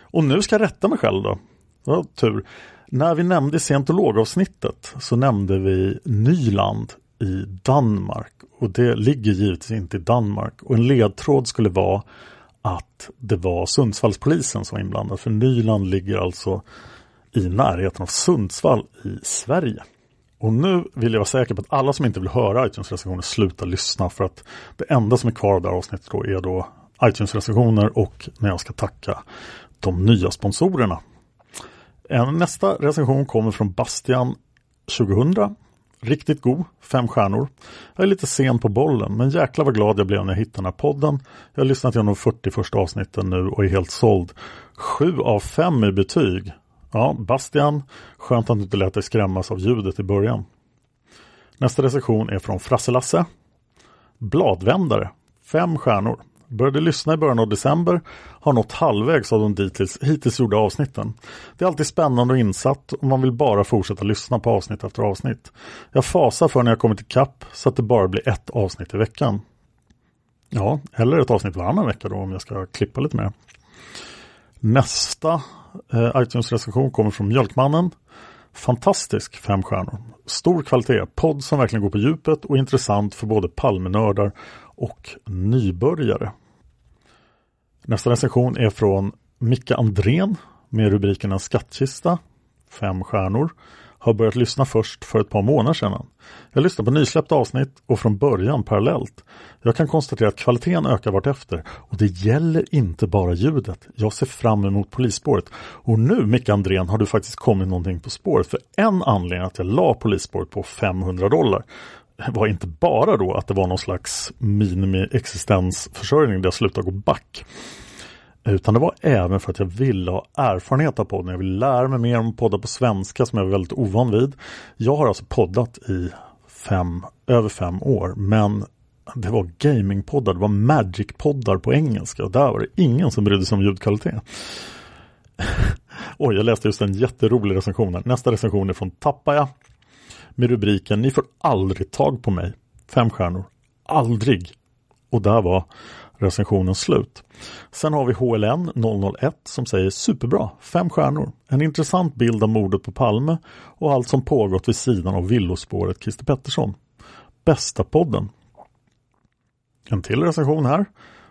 Och nu ska jag rätta mig själv då. Ja, tur. När vi nämnde scientologavsnittet så nämnde vi Nyland i Danmark. Och det ligger givetvis inte i Danmark. Och en ledtråd skulle vara att det var Sundsvallspolisen som var inblandad. För Nyland ligger alltså i närheten av Sundsvall i Sverige. Och nu vill jag vara säker på att alla som inte vill höra iTunes-recensioner slutar lyssna. För att det enda som är kvar av det här avsnittet då är då iTunes-recensioner och när jag ska tacka de nya sponsorerna. Nästa recension kommer från Bastian 2000 Riktigt god, fem stjärnor. Jag är lite sen på bollen, men jäklar vad glad jag blev när jag hittade den här podden. Jag har lyssnat igenom de 40 första avsnitten nu och är helt såld. Sju av fem i betyg. Ja, Bastian, skönt att du inte lät dig skrämmas av ljudet i början. Nästa recension är från Frasse-Lasse. Bladvändare, fem stjärnor. Började lyssna i början av december, har nått halvvägs av de dittills, hittills gjorda avsnitten. Det är alltid spännande och insatt och man vill bara fortsätta lyssna på avsnitt efter avsnitt. Jag fasar för när jag kommit ikapp så att det bara blir ett avsnitt i veckan. Ja, eller ett avsnitt varannan vecka då om jag ska klippa lite mer. Nästa eh, iTunes-recension kommer från Mjölkmannen. Fantastisk fem stjärnor. Stor kvalitet, podd som verkligen går på djupet och intressant för både Palmenördar och nybörjare. Nästa recension är från Micke Andrén med rubriken En skattkista, fem stjärnor. Har börjat lyssna först för ett par månader sedan. Jag lyssnar på nysläppta avsnitt och från början parallellt. Jag kan konstatera att kvaliteten ökar vartefter och det gäller inte bara ljudet. Jag ser fram emot polisspåret. Och nu Micke Andrén har du faktiskt kommit någonting på spåret. För en anledning att jag la polisspåret på 500 dollar var inte bara då att det var någon slags minimi-existensförsörjning där jag slutade gå back. Utan det var även för att jag ville ha erfarenhet av podden. Jag vill lära mig mer om poddar på svenska som jag är väldigt ovan vid. Jag har alltså poddat i fem, över fem år men det var gamingpoddar, det var Magic-poddar på engelska och där var det ingen som brydde sig om ljudkvalitet. Oj, jag läste just en jätterolig recension här. Nästa recension är från Tappaja med rubriken Ni får aldrig tag på mig. Fem stjärnor. Aldrig. Och där var recensionen slut. Sen har vi HLN 001 som säger superbra, fem stjärnor. En intressant bild av mordet på Palme och allt som pågått vid sidan av villospåret Christer Pettersson. Bästa podden. En till recension här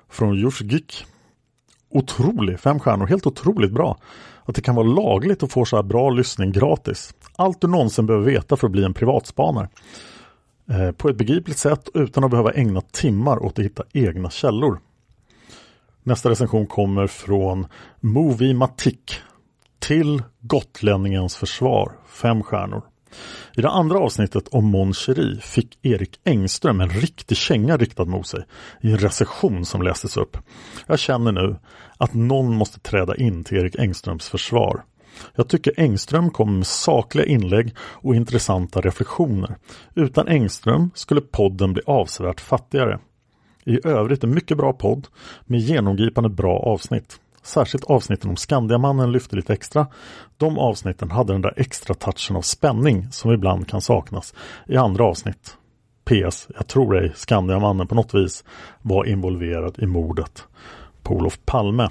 från Josh Gick. Otrolig, fem stjärnor, helt otroligt bra. Att det kan vara lagligt att få så här bra lyssning gratis. Allt du någonsin behöver veta för att bli en privatspanare. Eh, på ett begripligt sätt utan att behöva ägna timmar åt att hitta egna källor. Nästa recension kommer från Movie Matic till Gotlänningens försvar, fem stjärnor. I det andra avsnittet om Mon Cherie fick Erik Engström en riktig känga riktad mot sig i en recension som lästes upp. Jag känner nu att någon måste träda in till Erik Engströms försvar. Jag tycker Engström kommer med sakliga inlägg och intressanta reflektioner. Utan Engström skulle podden bli avsevärt fattigare. I övrigt en mycket bra podd med genomgripande bra avsnitt. Särskilt avsnitten om Skandiamannen lyfte lite extra. De avsnitten hade den där extra touchen av spänning som ibland kan saknas i andra avsnitt. PS. Jag tror ej Skandiamannen på något vis var involverad i mordet på Olof Palme.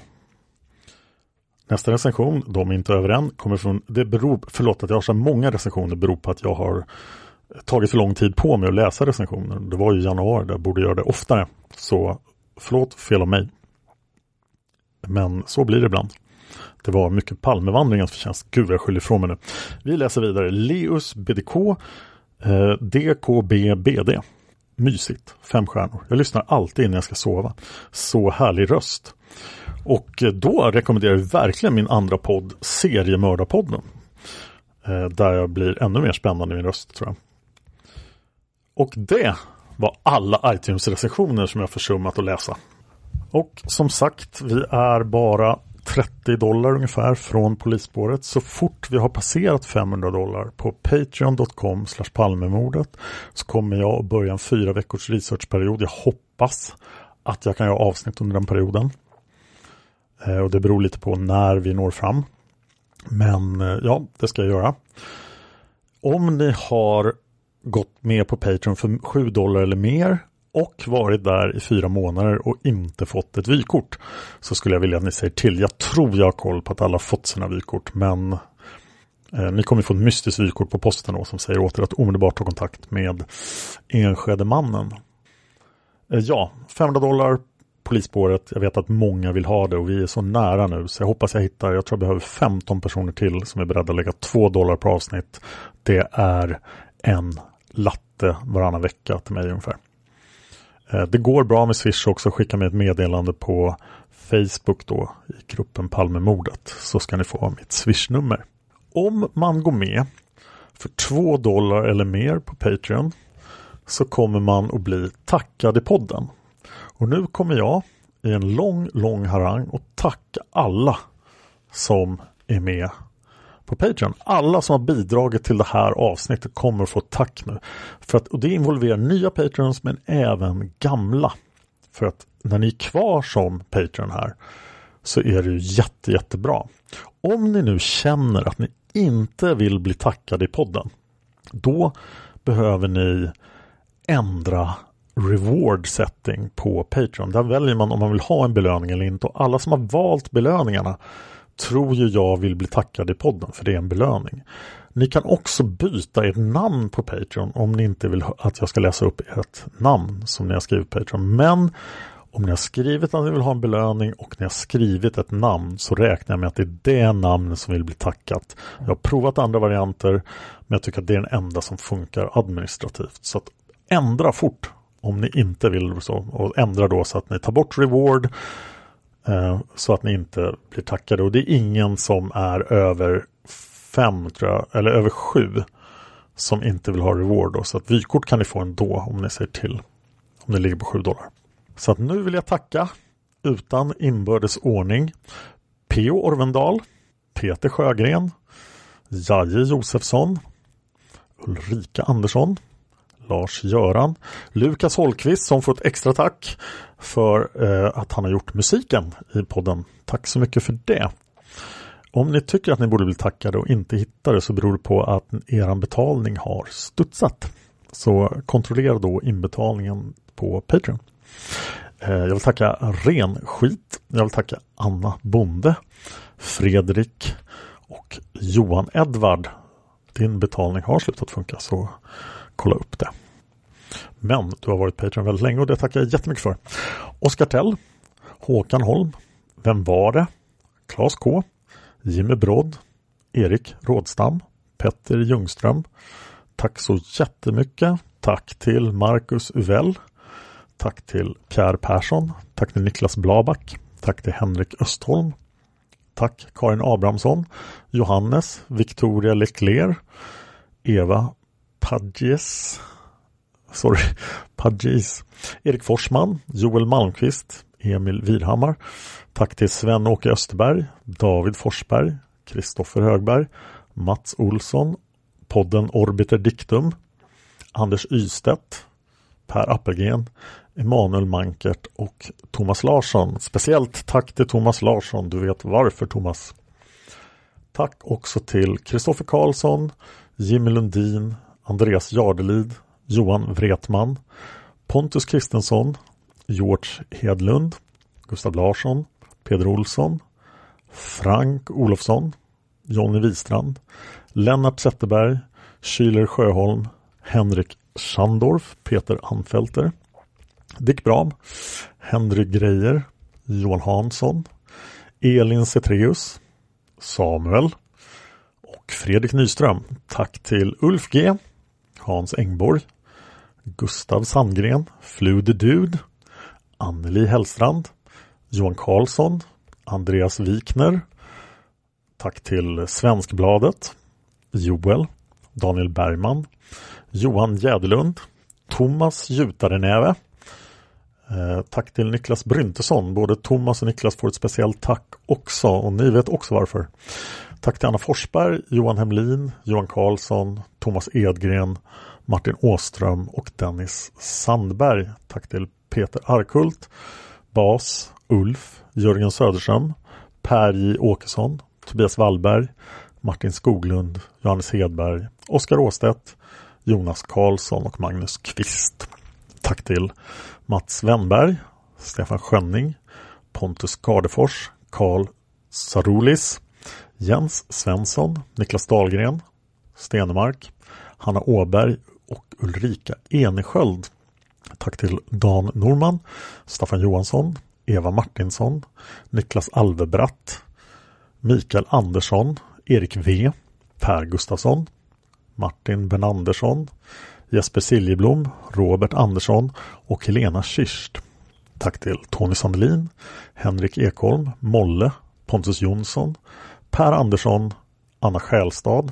Nästa recension, de är inte över än, kommer från, det beror, förlåt att jag har så många recensioner beror på att jag har tagit för lång tid på mig att läsa recensioner. Det var ju januari, jag borde göra det oftare. Så förlåt, fel av mig. Men så blir det ibland. Det var mycket Palmevandringens förtjänst. Gud, vad jag skyller ifrån mig nu. Vi läser vidare. Leus BDK eh, DKBBD. Mysigt. Fem stjärnor. Jag lyssnar alltid innan jag ska sova. Så härlig röst. Och då rekommenderar jag verkligen min andra podd Seriemördarpodden. Eh, där jag blir ännu mer spännande i min röst tror jag. Och det var alla iTunes-recensioner som jag försummat att läsa. Och som sagt, vi är bara 30 dollar ungefär från polisspåret. Så fort vi har passerat 500 dollar på patreon.com palmemordet så kommer jag att börja en fyra veckors researchperiod. Jag hoppas att jag kan göra avsnitt under den perioden. Eh, och det beror lite på när vi når fram. Men eh, ja, det ska jag göra. Om ni har gått med på Patreon för 7 dollar eller mer och varit där i fyra månader och inte fått ett vykort så skulle jag vilja att ni säger till. Jag tror jag har koll på att alla fått sina vykort men eh, ni kommer få ett mystiskt vykort på posten då, som säger åt er att omedelbart ta kontakt med Enskede-mannen. Eh, ja, 500 dollar polisspåret. Jag vet att många vill ha det och vi är så nära nu så jag hoppas jag hittar, jag tror jag behöver 15 personer till som är beredda att lägga 2 dollar per avsnitt. Det är en latte varannan vecka till mig ungefär. Eh, det går bra med Swish också. Skicka mig ett meddelande på Facebook då i gruppen Palmemordet så ska ni få mitt Swish-nummer. Om man går med för 2 dollar eller mer på Patreon så kommer man att bli tackad i podden. Och nu kommer jag i en lång, lång harang och tacka alla som är med på Patreon. Alla som har bidragit till det här avsnittet kommer få tack nu. För att, och det involverar nya Patreons men även gamla. För att när ni är kvar som Patreon här så är det ju jätte, jättebra. Om ni nu känner att ni inte vill bli tackade i podden då behöver ni ändra reward setting på Patreon. Där väljer man om man vill ha en belöning eller inte och alla som har valt belöningarna tror ju jag vill bli tackad i podden för det är en belöning. Ni kan också byta ert namn på Patreon om ni inte vill att jag ska läsa upp ert namn som ni har skrivit på Patreon. Men om ni har skrivit att ni vill ha en belöning och ni har skrivit ett namn så räknar jag med att det är det namnet som vill bli tackat. Jag har provat andra varianter men jag tycker att det är den enda som funkar administrativt. Så att ändra fort om ni inte vill så och ändra då så att ni tar bort reward Eh, så att ni inte blir tackade. Och det är ingen som är över fem tror jag, eller över sju som inte vill ha reward. Då. Så att vykort kan ni få ändå om ni säger till. Om ni ligger på sju dollar. Så att nu vill jag tacka utan inbördes ordning P.O. Orvendal, Peter Sjögren, Jaje Josefsson, Ulrika Andersson, Lars-Göran. Lukas Holkvist som får ett extra tack för eh, att han har gjort musiken i podden. Tack så mycket för det. Om ni tycker att ni borde bli tackade och inte hittar det så beror det på att er betalning har studsat. Så kontrollera då inbetalningen på Patreon. Eh, jag vill tacka Renskit. Jag vill tacka Anna Bonde, Fredrik och Johan Edvard. Din betalning har slutat funka så kolla upp det. Men du har varit Patreon väldigt länge och det tackar jag jättemycket för. Oskar Tell, Håkan Holm, Vem var det? Claes K, Jimmy Brodd, Erik Rådstam, Petter Ljungström. Tack så jättemycket. Tack till Marcus Uvell. Tack till Pierre Persson. Tack till Niklas Blaback. Tack till Henrik Östholm. Tack Karin Abrahamsson. Johannes. Victoria Leclerc. Eva Padges. Sorry, Padges. Erik Forsman. Joel Malmqvist. Emil Virhammar. Tack till Sven-Åke Österberg. David Forsberg. Kristoffer Högberg. Mats Olsson. Podden Orbiter Dictum. Anders Ystedt. Per Appelgren, Emanuel Mankert och Thomas Larsson. Speciellt tack till Thomas Larsson. Du vet varför Thomas. Tack också till Kristoffer Karlsson, Jimmy Lundin, Andreas Jardelid, Johan Wretman, Pontus Kristensson, George Hedlund, Gustav Larsson, Peder Olsson, Frank Olofsson, Jonny Wistrand, Lennart Zetterberg, Schüler Sjöholm, Henrik Schandorf, Peter Anfelter, Dick Bram, Henry Grejer, Johan Hansson, Elin Cetreus, Samuel och Fredrik Nyström. Tack till Ulf G, Hans Engborg, Gustav Sandgren, Flude Dud, Anneli Hellstrand, Johan Karlsson, Andreas Wikner. Tack till Svenskbladet, Joel, Daniel Bergman, Johan Jäderlund, Thomas Jutarenäve. Eh, tack till Niklas Bryntesson. Både Thomas och Niklas får ett speciellt tack också och ni vet också varför. Tack till Anna Forsberg, Johan Hemlin, Johan Karlsson, Thomas Edgren, Martin Åström och Dennis Sandberg. Tack till Peter Arkult, Bas, Ulf, Jörgen Söderström, Per J Åkesson, Tobias Wallberg, Martin Skoglund, Johannes Hedberg, Oskar Åstedt, Jonas Karlsson och Magnus Kvist. Tack till Mats Wennberg, Stefan Schönning, Pontus Gardefors, Karl Sarulis, Jens Svensson, Niklas Dahlgren, Stenemark, Hanna Åberg och Ulrika Enesköld. Tack till Dan Norman, Staffan Johansson, Eva Martinsson, Niklas Alvebratt, Mikael Andersson, Erik V, Per Gustafsson, Martin Benandersson, Jesper Siljeblom, Robert Andersson och Helena Kirst. Tack till Tony Sandelin, Henrik Ekholm, Molle, Pontus Jonsson, Per Andersson, Anna Skälstad,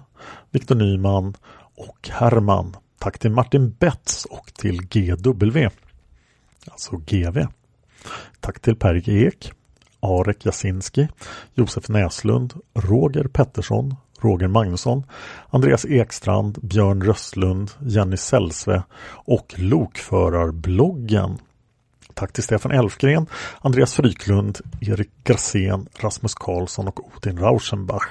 Viktor Nyman och Herman. Tack till Martin Betts och till GW, alltså GV. Tack till Per Ek, Arek Jasinski, Josef Näslund, Roger Pettersson, Roger Magnusson, Andreas Ekstrand, Björn Röstlund, Jenny Sällsve och Lokförarbloggen. Tack till Stefan Elfgren, Andreas Fryklund, Erik Grasén, Rasmus Karlsson och Odin Rauschenbach.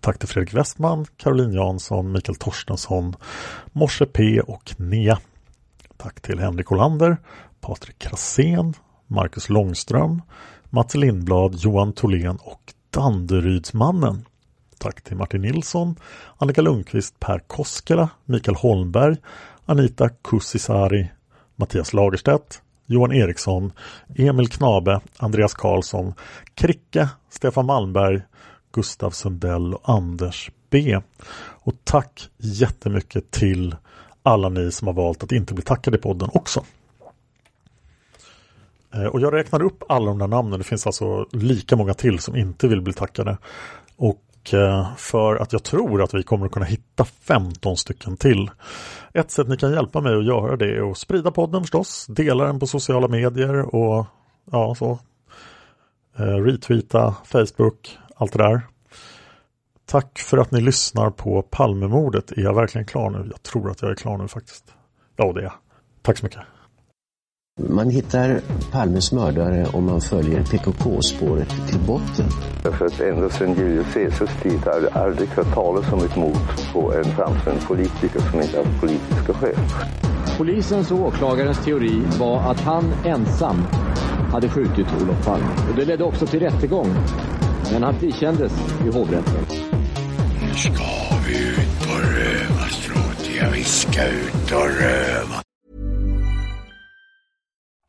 Tack till Fredrik Westman, Caroline Jansson, Mikael Torstensson, Morse P och Nea. Tack till Henrik Olander, Patrik Krasén, Marcus Långström, Mats Lindblad, Johan Tholén och Danderydsmannen. Tack till Martin Nilsson, Annika Lundqvist, Per Koskela, Mikael Holmberg, Anita Kussisari, Mattias Lagerstedt, Johan Eriksson, Emil Knabe, Andreas Karlsson, Kricke, Stefan Malmberg, Gustav Sundell och Anders B. Och tack jättemycket till alla ni som har valt att inte bli tackade i podden också. Eh, och jag räknar upp alla de där namnen. Det finns alltså lika många till som inte vill bli tackade. Och och eh, för att jag tror att vi kommer att kunna hitta 15 stycken till. Ett sätt ni kan hjälpa mig att göra det är att sprida podden förstås, dela den på sociala medier och ja, så. Eh, retweeta, Facebook, allt det där. Tack för att ni lyssnar på Palmemordet. Är jag verkligen klar nu? Jag tror att jag är klar nu faktiskt. Ja, det är jag. Tack så mycket. Man hittar Palmes mördare om man följer PKK-spåret till botten. Därför att ända sedan Julius Caesars tid har det aldrig hört talas om ett mord på en framstående politiker som inte haft politiska skäl. Polisens och åklagarens teori var att han ensam hade skjutit Olof Palme. Och det ledde också till rättegång. Men han frikändes i hovrätten. Nu ska vi ut på rövarstråt. Ja, vi ska ut och röva.